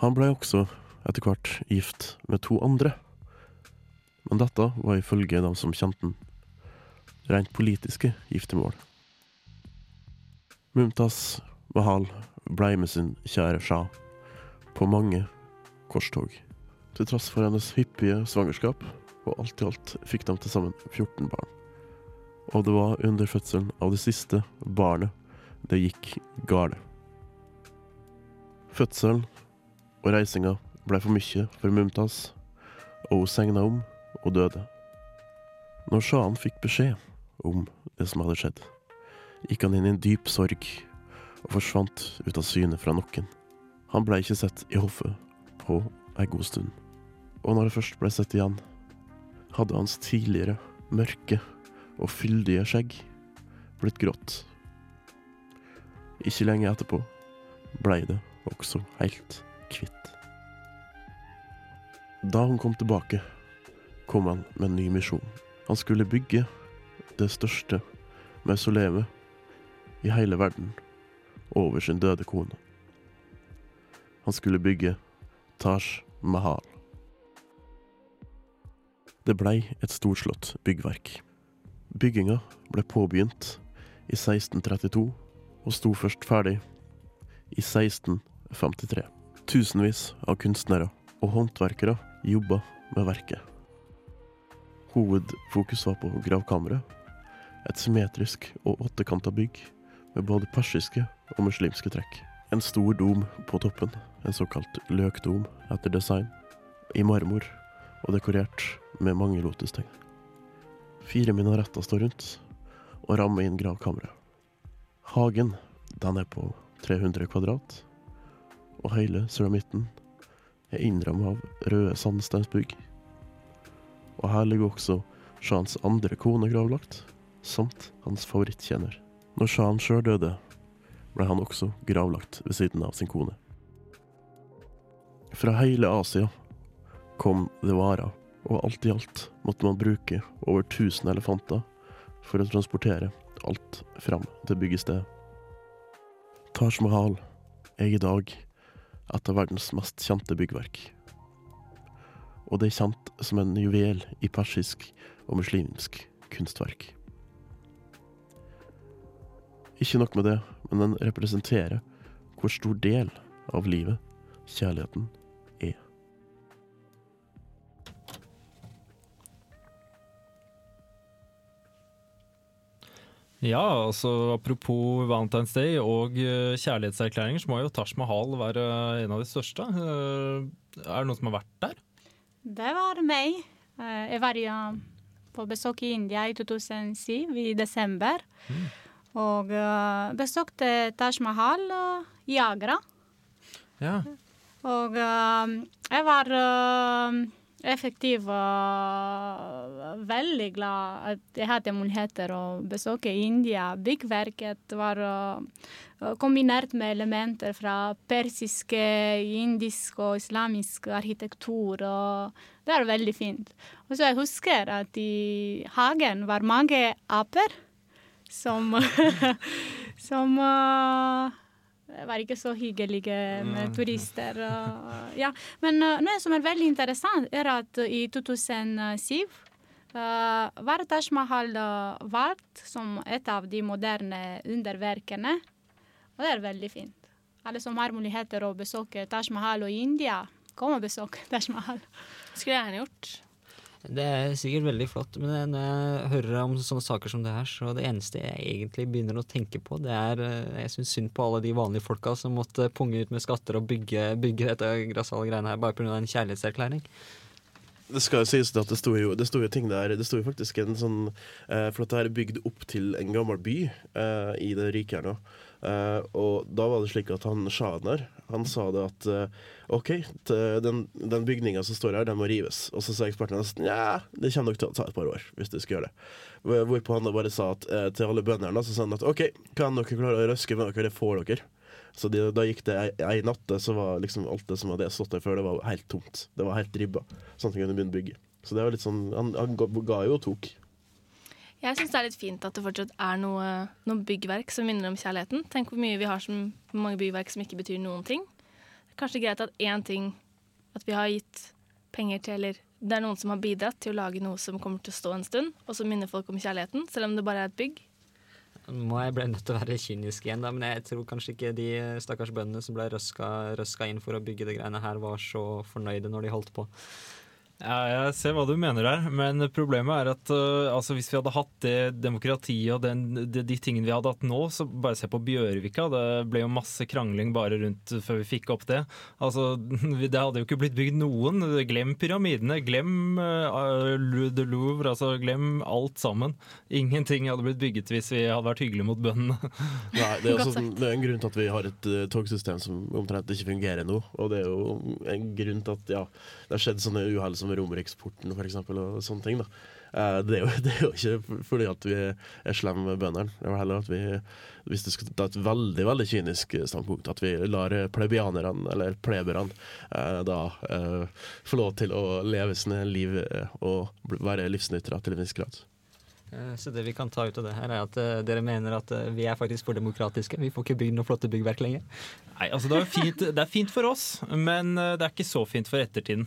Speaker 19: Han ble også etter hvert gift med to andre, men dette var ifølge dem som kjente han, rent politiske giftermål. Mumtaz Mahal blei med sin kjære Shah på mange korstog. Til tross for hennes hyppige svangerskap, og alt i alt fikk de til sammen 14 barn. Og det var under fødselen av det siste barnet det gikk galt. Fødselen og reisinga ble for mye for Mumtaz, og hun segna om og døde. Når sjahen fikk beskjed om det som hadde skjedd, gikk han inn i en dyp sorg og forsvant ut av syne fra nokken. Han ble ikke sett i hoffet på ei god stund, og når det først ble sett igjen, hadde hans tidligere mørke og fyldige skjegg blitt grått. Ikke lenge etterpå blei det også helt kvitt. Da han kom tilbake, kom han med en ny misjon. Han skulle bygge det største mausoleet i hele verden over sin døde kone. Han skulle bygge Taj Mahal. Det blei et storslått byggverk. Bygginga ble påbegynt i 1632 og sto først ferdig i 1653. Tusenvis av kunstnere og håndverkere jobba med verket. Hovedfokus var på gravkammeret, et symmetrisk og åttekanta bygg med både persiske og muslimske trekk. En stor dom på toppen, en såkalt løkdom etter design, i marmor og dekorert med mange lotustegn. Fire minaretter står rundt og rammer inn gravkammeret. Hagen, den er på 300 kvadrat, og hele sulamitten er innrammet av røde sandsteinsbygg. Og her ligger også Shahens andre kone gravlagt, samt hans favorittkjenner. Når Shahen sjøl døde, ble han også gravlagt ved siden av sin kone. Fra hele Asia kom det varer, og alt i alt måtte man bruke over 1000 elefanter for å transportere alt fram til byggestedet. Taj Mahal er i dag et av verdens mest kjente byggverk. Og det er kjent som en juvel i persisk og muslimsk kunstverk. Ikke nok med det, men den representerer hvor stor del av livet kjærligheten er.
Speaker 5: Ja, altså apropos Valentine's Day og eh, kjærlighetserklæringer, så må jo Taj Mahal være en av de største. Eh, er det noen som har vært der?
Speaker 8: Det var meg. Eh, Jeg var på besøk i India i 2007, i desember. Og eh, besøkte Taj Mahal i Agra.
Speaker 5: Ja.
Speaker 8: Og eh, jeg var effektiv og veldig glad at jeg hadde muligheter å besøke India. Byggverket var eh, kombinert med elementer fra persiske, indisk og islamisk arkitektur. og Det er veldig fint. Og så jeg husker at i hagen var mange aper som Som eh, var ikke så hyggelige med
Speaker 6: Mm.
Speaker 8: turister. og- ja. Men uh, noe som er veldig interessant, er at i 2007 uh, var Taj Mahal valgt som et av de moderne underverkene. Og det er veldig fint. Alle som har muligheter å besøke Taj Mahal og India, kom og besøk Taj Mahal.
Speaker 6: Skulle jeg gjerne gjort.
Speaker 7: Det er sikkert veldig flott, men når jeg hører om sånne saker som det her, så det eneste jeg egentlig begynner å tenke på, det er eh, Jeg syns synd på alle de vanlige folka som måtte punge ut med skatter og bygge, bygge dette grassale greiene her bare pga. en kjærlighetserklæring.
Speaker 19: Det skal jo sies at det sto jo, det sto jo ting der Det sto jo faktisk en sånn eh, For at det her er bygd opp til en gammel by eh, i det riket her nå. Eh, og da var det slik at han sjahen han sa det at uh, OK, den, den bygninga som står her, den må rives. Og så sa ekspertene nesten nja, det kommer nok til å ta et par år hvis du skal gjøre det. Hvorpå han da bare sa at uh, til alle bøndene så sa han at OK, kan dere klare å røske med dere, det får dere. Så de, da gikk det ei, ei natte, så var liksom alt det som hadde stått der før, det var helt tomt. Det var helt ribba, sånn at han kunne begynne å bygge. Så det var litt sånn Han, han ga jo og tok.
Speaker 6: Jeg syns det er litt fint at det fortsatt er noe, noen byggverk som minner om kjærligheten. Tenk hvor mye vi har som mange byggverk som ikke betyr noen ting. Det er kanskje greit at én ting At vi har gitt penger til, eller det er noen som har bidratt til å lage noe som kommer til å stå en stund, og som minner folk om kjærligheten, selv om det bare er et bygg.
Speaker 7: Må jeg ble nødt til å være kynisk igjen, da, men jeg tror kanskje ikke de stakkars bøndene som ble røska, røska inn for å bygge det greiene her, var så fornøyde når de holdt på.
Speaker 5: Ja, jeg ser hva du mener der, men problemet er at uh, altså, hvis vi hadde hatt det demokratiet og den, de, de tingene vi hadde hatt nå, så bare se på Bjørvika. Det ble jo masse krangling bare rundt før vi fikk opp det. Altså, Det hadde jo ikke blitt bygd noen. Glem pyramidene, glem uh, de Louvre, altså glem alt sammen. Ingenting hadde blitt bygget hvis vi hadde vært hyggelige mot bøndene.
Speaker 19: Nei, det er, også, det er en grunn til at vi har et uh, togsystem som omtrent ikke fungerer nå. Og det er jo en grunn til at ja, det har skjedd sånne uhell som Romeriksporten for eksempel, og sånne ting. da. Eh, det, er jo, det er jo ikke fordi at vi er slemme med bøndene. Det er heller at vi, hvis du skal ta et veldig veldig kynisk standpunkt, at vi lar plebianerne, eller pleberne, eh, da eh, få lov til å leve sine liv eh, og være livsnyttere til en viss grad.
Speaker 7: Eh, Så det vi kan ta ut av det her, er at uh, dere mener at uh, vi er faktisk for demokratiske. Vi får ikke bygd noen flotte byggverk lenger.
Speaker 5: Nei, altså det er, fint, det er fint for oss, men uh, det er ikke så fint for ettertiden.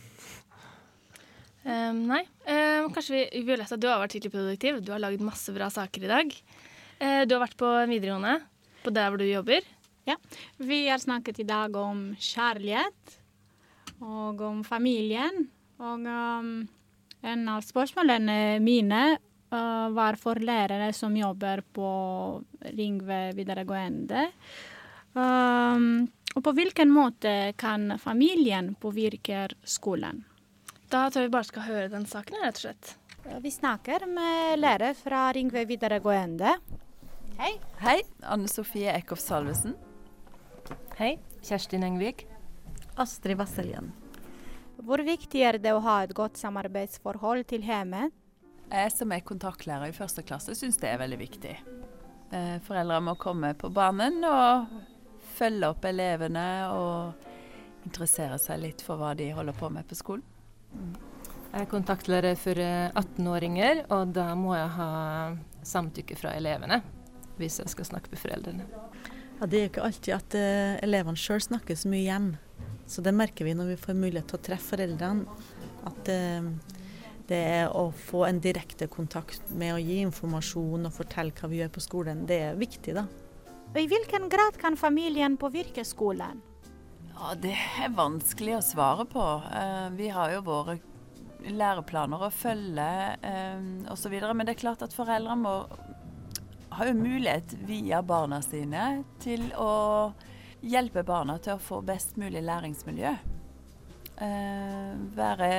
Speaker 6: Um, nei. Um, kanskje vi, Violetta, du har vært skikkelig produktiv. Du har lagd masse bra saker i dag. Uh, du har vært på videregående, på der hvor du jobber.
Speaker 24: Ja. Vi har snakket i dag om kjærlighet og om familien. Og um, en av spørsmålene mine uh, var for lærere som jobber på Ringve videregående. Um, og på hvilken måte kan familien påvirke skolen?
Speaker 6: Da tror jeg vi bare skal høre den saken, rett og slett.
Speaker 8: Vi snakker med lærer fra Ringve videregående.
Speaker 26: Hei. Hei. Anne Sofie Eckhoff Salvesen.
Speaker 27: Hei. Kjerstin Engvik.
Speaker 8: Astrid Vasseljen. Hvor viktig er det å ha et godt samarbeidsforhold til hjemmet?
Speaker 26: Jeg som er kontaktlærer i første klasse syns det er veldig viktig. Eh, Foreldre må komme på banen og følge opp elevene og interessere seg litt for hva de holder på med på skolen.
Speaker 27: Jeg er kontaktlærer for eh, 18-åringer, og da må jeg ha samtykke fra elevene hvis jeg skal snakke med foreldrene.
Speaker 28: Ja, Det er jo ikke alltid at uh, elevene sjøl snakker så mye hjem. Så det merker vi når vi får mulighet til å treffe foreldrene. At uh, det er å få en direkte kontakt med å gi informasjon og fortelle hva vi gjør på skolen, det er viktig, da.
Speaker 8: Og I hvilken grad kan familien påvirke skolen?
Speaker 26: Ja, Det er vanskelig å svare på. Eh, Vi har jo våre læreplaner å følge eh, osv. Men det er klart at foreldre må jo mulighet via barna sine til å hjelpe barna til å få best mulig læringsmiljø. Eh, være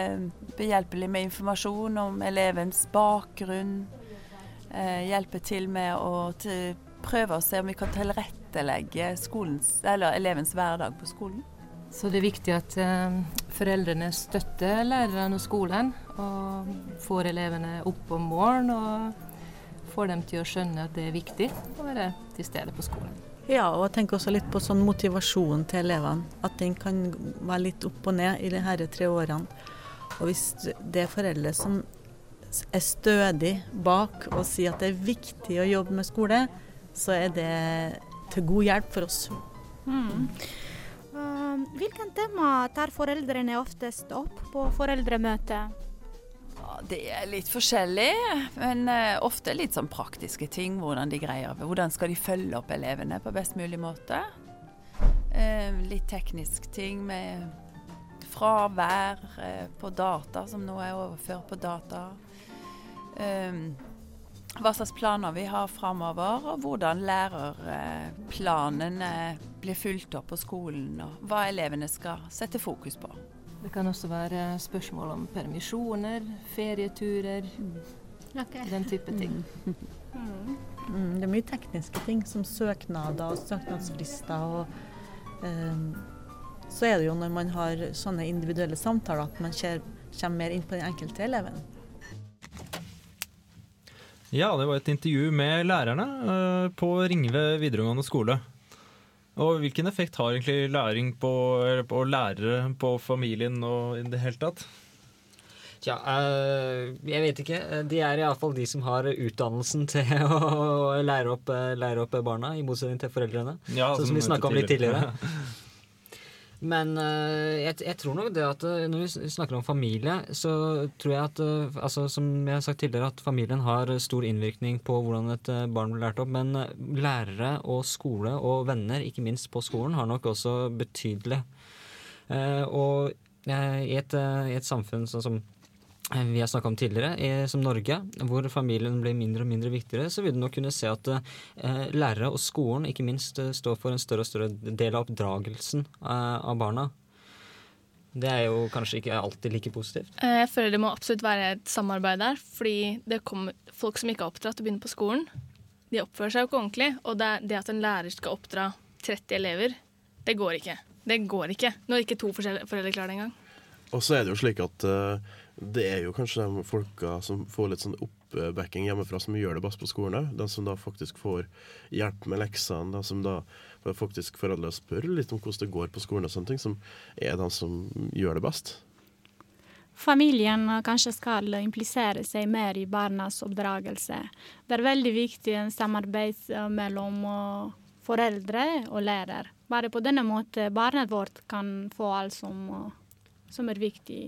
Speaker 26: behjelpelig med informasjon om elevens bakgrunn. Hjelpe til med å prøve å se om vi kan tilrettelegge skolens, eller elevens hverdag på skolen.
Speaker 27: Så det er viktig at eh, foreldrene støtter lærerne og skolen, og får elevene opp om morgenen og får dem til å skjønne at det er viktig å være til stede på skolen.
Speaker 28: Ja, og jeg tenker også litt på sånn motivasjonen til elevene. At den kan være litt opp og ned i de her tre årene. Og hvis det er foreldre som er stødig bak og sier at det er viktig å jobbe med skole, så er det til god hjelp for oss.
Speaker 8: Mm. Uh, hvilken tema tar foreldrene oftest opp på
Speaker 26: foreldremøtet? Det er litt forskjellig, men eh, ofte litt sånn praktiske ting. Hvordan de greier Hvordan skal de følge opp elevene på best mulig måte? Eh, litt teknisk ting med fravær eh, på data, som nå er overført på data. Hva slags planer vi har framover, og hvordan lærerplanene blir fulgt opp på skolen, og hva elevene skal sette fokus på.
Speaker 27: Det kan også være spørsmål om permisjoner, ferieturer, den type ting.
Speaker 28: Mm, det er mye tekniske ting, som søknader og søknadsfrister. Og, ehm, så er det jo når man har sånne individuelle samtaler at man kommer mer inn på den enkelte eleven.
Speaker 5: Ja, det var et intervju med lærerne eh, på Ringve videregående skole. Og hvilken effekt har egentlig læring på, på lærere på familien og i det hele tatt?
Speaker 7: Tja, eh, jeg vet ikke. De er iallfall de som har utdannelsen til å lære opp, eh, lære opp barna, i motsetning til foreldrene.
Speaker 5: Ja,
Speaker 7: sånn
Speaker 5: som
Speaker 7: som vi snakka om litt
Speaker 5: tidligere.
Speaker 7: Men eh, jeg, jeg tror nok det at eh, når vi snakker om familie, så tror jeg at eh, altså, Som jeg har sagt tidligere, at familien har stor innvirkning på hvordan et barn blir lært opp. Men lærere og skole og venner, ikke minst på skolen, har nok også betydelig. Og i, et, i et samfunn sånn som vi har snakka om tidligere, i, som Norge, hvor familien blir mindre og mindre viktigere, så vil du nok kunne se at eh, lærere og skolen ikke minst eh, står for en større og større del av oppdragelsen eh, av barna. Det er jo kanskje ikke alltid like positivt.
Speaker 6: Eh, Jeg føler det må absolutt være et samarbeid der, fordi det kommer folk som ikke er oppdratt til å begynne på skolen. De oppfører seg jo ikke ordentlig, og det, det at en lærer skal oppdra 30 elever, det går ikke. Det går ikke når ikke to foreldre klarer det engang.
Speaker 19: Og så er det jo slik at eh, det er jo kanskje de folka som får litt sånn oppbacking hjemmefra, som gjør det best på skolen òg. De som da faktisk får hjelp med leksene, de som da faktisk foreldre spør litt om hvordan det går på skolen og sånne ting, som er de som gjør det best.
Speaker 24: Familien kanskje skal implisere seg mer i barnas oppdragelse. Det er veldig viktig en samarbeid mellom foreldre og lærer. Bare på denne måten barnet vårt kan få alt som, som er viktig.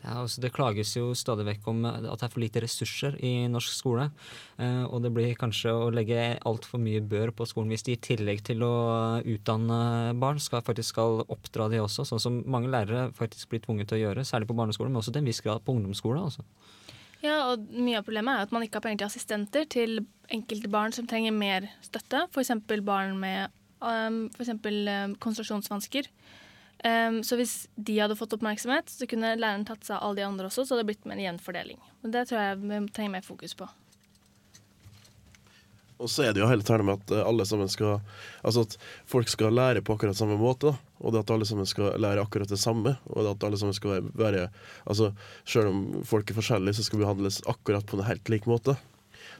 Speaker 7: Ja, altså Det klages jo stadig vekk om at det er for lite ressurser i norsk skole. Eh, og det blir kanskje å legge altfor mye bør på skolen hvis de i tillegg til å utdanne barn, skal, faktisk skal oppdra de også. Sånn som mange lærere faktisk blir tvunget til å gjøre, særlig på barneskolen, men også til en viss grad på ungdomsskole. Altså.
Speaker 6: Ja, og mye av problemet er at man ikke har penger til assistenter til enkelte barn som trenger mer støtte. F.eks. barn med um, konsentrasjonsvansker. Um, så hvis de hadde fått oppmerksomhet, så kunne læreren tatt seg av alle de andre også, så det hadde blitt mer jevn fordeling. Og det tror jeg vi trenger mer fokus på.
Speaker 19: Og så er det jo hele tiden med at eh, alle sammen skal Altså at folk skal lære på akkurat samme måte. da. Og det at alle sammen skal lære akkurat det samme. Og det at alle sammen skal være Altså Selv om folk er forskjellige, så skal vi behandles akkurat på en helt lik måte.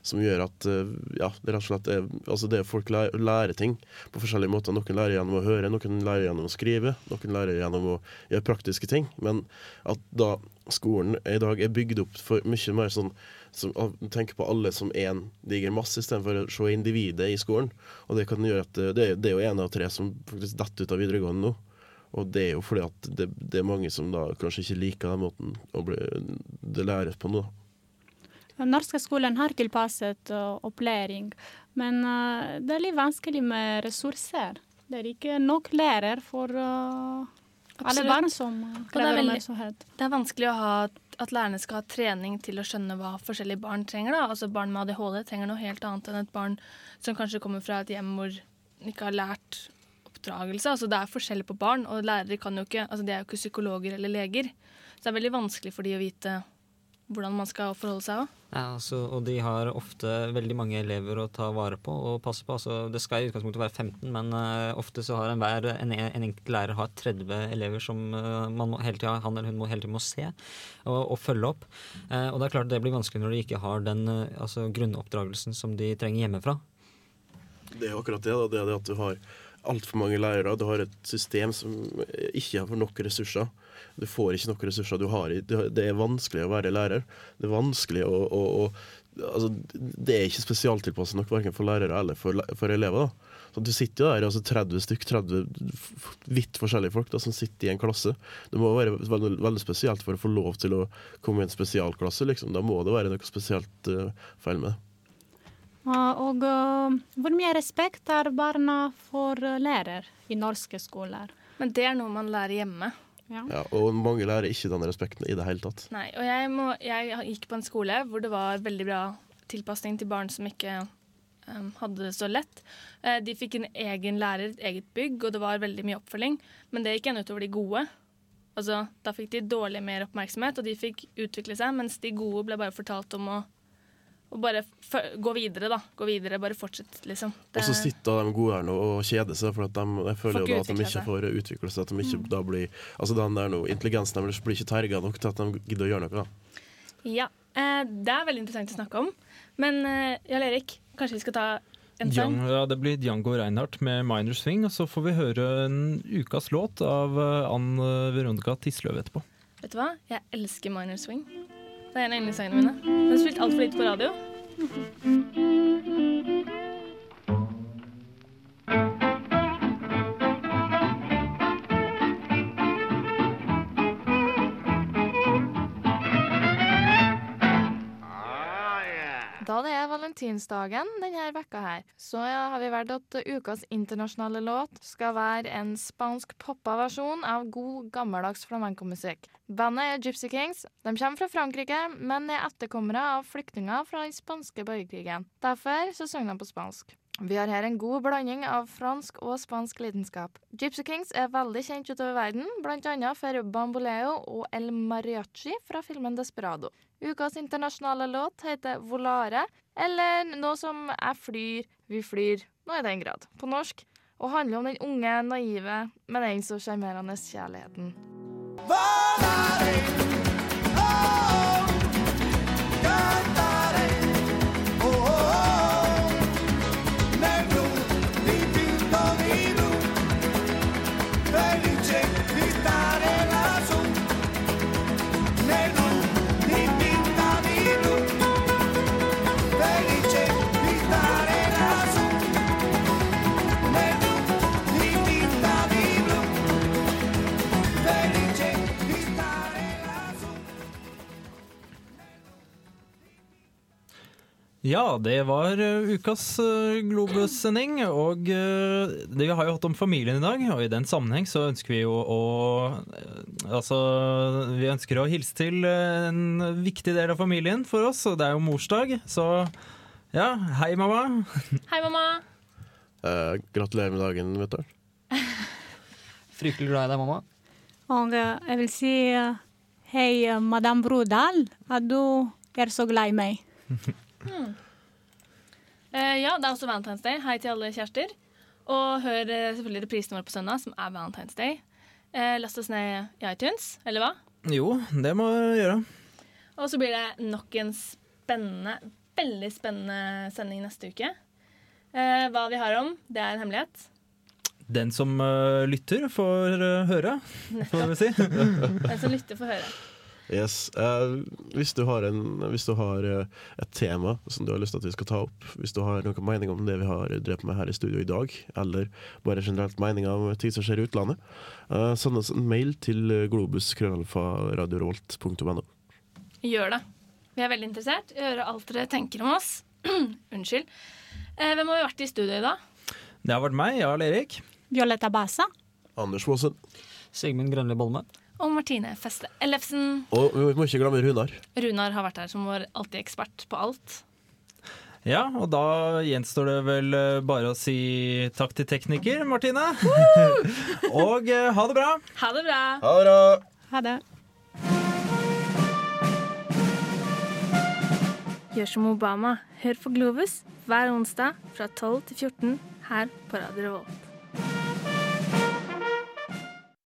Speaker 19: Som gjør at eh, ja, det slett er Altså det folk lærer, ting på forskjellige måter. Noen lærer gjennom å høre, noen lærer gjennom å skrive, noen lærer gjennom å gjøre praktiske ting. Men at da skolen i dag er bygd opp for mye mer sånn som å tenke på alle som én diger masse, istedenfor å se individet i skolen. Og det kan gjøre at det, det er- jo én av tre som faktisk detter ut av videregående nå. Og det er jo fordi at det, det er mange som da kanskje ikke liker den måten å bli, det læres på nå.
Speaker 24: Den norske skolen har tilpasset eh, opplæring, men eh, det er litt vanskelig med ressurser. Det er ikke nok lærer for eh, alle barn som
Speaker 6: er
Speaker 24: krever oppmerksomhet.
Speaker 6: Det er vanskelig å ha at lærerne skal ha trening til å skjønne hva forskjellige barn trenger. Da. Altså Barn med ADHD trenger noe helt annet enn et barn som kanskje kommer fra et hjem hvor de ikke har lært oppdragelse. Altså Det er forskjellig på barn, og lærere kan jo ikke, altså de er jo ikke psykologer eller leger. Så det er veldig vanskelig for de å vite hvordan man skal forholde seg òg.
Speaker 7: Ja, altså, og de har ofte veldig mange elever å ta vare på og passe på. Altså, det skal i utgangspunktet være 15, men uh, ofte så har enhver, en, en enkelt lærer har 30 elever som uh, man må hele tiden, han eller hun må hele tiden må se og, og følge opp. Uh, og det er klart det blir vanskelig når de ikke har den altså, grunnoppdragelsen som de trenger hjemmefra.
Speaker 19: Det er akkurat det. Da. Det er det at du har altfor mange lærere. Du har et system som ikke har nok ressurser. Du får ikke nok ressurser. Du har, det er vanskelig å være lærer. Det er vanskelig å, å, å altså, Det er ikke spesialtilpasset nok verken for lærere eller for, for elever. da. Så Du sitter jo der, altså 30 stykk, 30 f- vidt forskjellige folk da, som sitter i en klasse. Det må være veldig, veldig spesielt for å få lov til å komme i en spesialklasse. liksom. Da må det være noe spesielt uh, feil med det.
Speaker 24: Og uh, hvor mye respekt har barna for uh, lærer i norske skoler?
Speaker 6: Men det er noe man lærer hjemme.
Speaker 24: Ja.
Speaker 19: Ja, og mange lærer ikke den respekten i det hele tatt.
Speaker 6: Nei, og jeg, må, jeg gikk på en skole hvor det var veldig bra tilpasning til barn som ikke um, hadde det så lett. Uh, de fikk en egen lærer, et eget bygg, og det var veldig mye oppfølging. Men det gikk igjen utover de gode. Altså, da fikk de dårlig mer oppmerksomhet, og de fikk utvikle seg, mens de gode ble bare fortalt om å, å bare gå videre, da. Gå videre, bare fortsett, liksom.
Speaker 19: Og så sitter de gode her nå og kjeder seg, for at de, jeg føler jo da at de ikke får utvikle seg. At de ikke da blir Altså den der noe Intelligensen deres blir ikke terga nok til at de gidder å gjøre noe. da.
Speaker 6: Ja, eh, det er veldig interessant å snakke om. Men eh, Jarl Erik, kanskje vi skal ta en sang?
Speaker 5: Ja, det blir Django Reinhardt med 'Minor Swing', og så får vi høre en ukas låt av eh, Ann eh, Veronica Tisløv etterpå.
Speaker 6: Vet du hva? Jeg elsker Minor Swing. Det er en av yndlingssangene mine. Den har spilt altfor lite på radio.
Speaker 29: det er valentinsdagen denne vekka her, så har vi valgt at ukas internasjonale låt skal være en spansk poppa versjon av god, gammeldags flamencomusikk. Bandet er Gypsy Kings. De kommer fra Frankrike, men er etterkommere av flyktninger fra den spanske borgerkrigen. Derfor så synger de på spansk. Vi har her en god blanding av fransk og spansk lidenskap. Gypsy Kings er veldig kjent utover verden, annet for Bamboleo og El Mariachi fra filmen Desperado. Ukas internasjonale låt heter Volare, eller noe som Jeg flyr, vi flyr, nå i den grad, på norsk, og handler om den unge, naive, men den så sjarmerende kjærligheten.
Speaker 10: Felice
Speaker 5: Ja, det var eh, ukas uh, Globus-sending. Og eh, det vi har jo hatt om familien i dag, og i den sammenheng så ønsker vi jo å eh, Altså, vi ønsker å hilse til eh, en viktig del av familien for oss, og det er jo morsdag. Så ja, hei, mamma.
Speaker 6: Hei, mamma.
Speaker 19: Eh, gratulerer med dagen, vet du.
Speaker 7: Fryktelig glad i deg, mamma.
Speaker 24: Og eh, jeg vil si eh, hei, eh, madam Brodal, at du er så glad i meg.
Speaker 6: Eh, ja, det er også Valentine's Day. Hei til alle kjærester. Og hør eh, selvfølgelig reprisen vår på søndag, som er Valentine's Day. Eh, last oss ned i iTunes, eller hva?
Speaker 5: Jo, det må vi gjøre.
Speaker 6: Og så blir det nok en spennende, veldig spennende sending neste uke. Eh, hva vi har om, det er en hemmelighet.
Speaker 5: Den som uh, lytter, får uh, høre, får vi si.
Speaker 6: Den som lytter, får høre.
Speaker 19: Yes. Uh, hvis du har, en, hvis du har eh, et tema som du har lyst til at vi skal ta opp, hvis du har noen mening om det vi har drevet med her i studio i dag, eller bare generelt mening om ting som skjer i utlandet, uh, send oss en mail til globus.krøllalfa.radiorevolt.no.
Speaker 6: Gjør det. Vi er veldig interessert i å høre alt dere tenker om oss. Unnskyld. Uh, hvem har vi vært i studio i dag?
Speaker 5: Det har vært meg, Jarl Erik.
Speaker 24: Violetta Basa.
Speaker 19: Anders Waasen.
Speaker 7: Sigmund Grønli Bolme.
Speaker 6: Og Martine Feste Ellefsen.
Speaker 19: Og vi må ikke glemme Runar.
Speaker 6: Runar har vært her som vår alltid ekspert på alt.
Speaker 5: Ja, og da gjenstår det vel eh, bare å si takk til tekniker, Martine. og eh, ha det bra.
Speaker 6: Ha det bra.
Speaker 19: Ha det bra.
Speaker 24: Ha det.
Speaker 6: Gjør som Obama. Hør på Globus hver onsdag fra 12 til 14 her på Radio Revolt.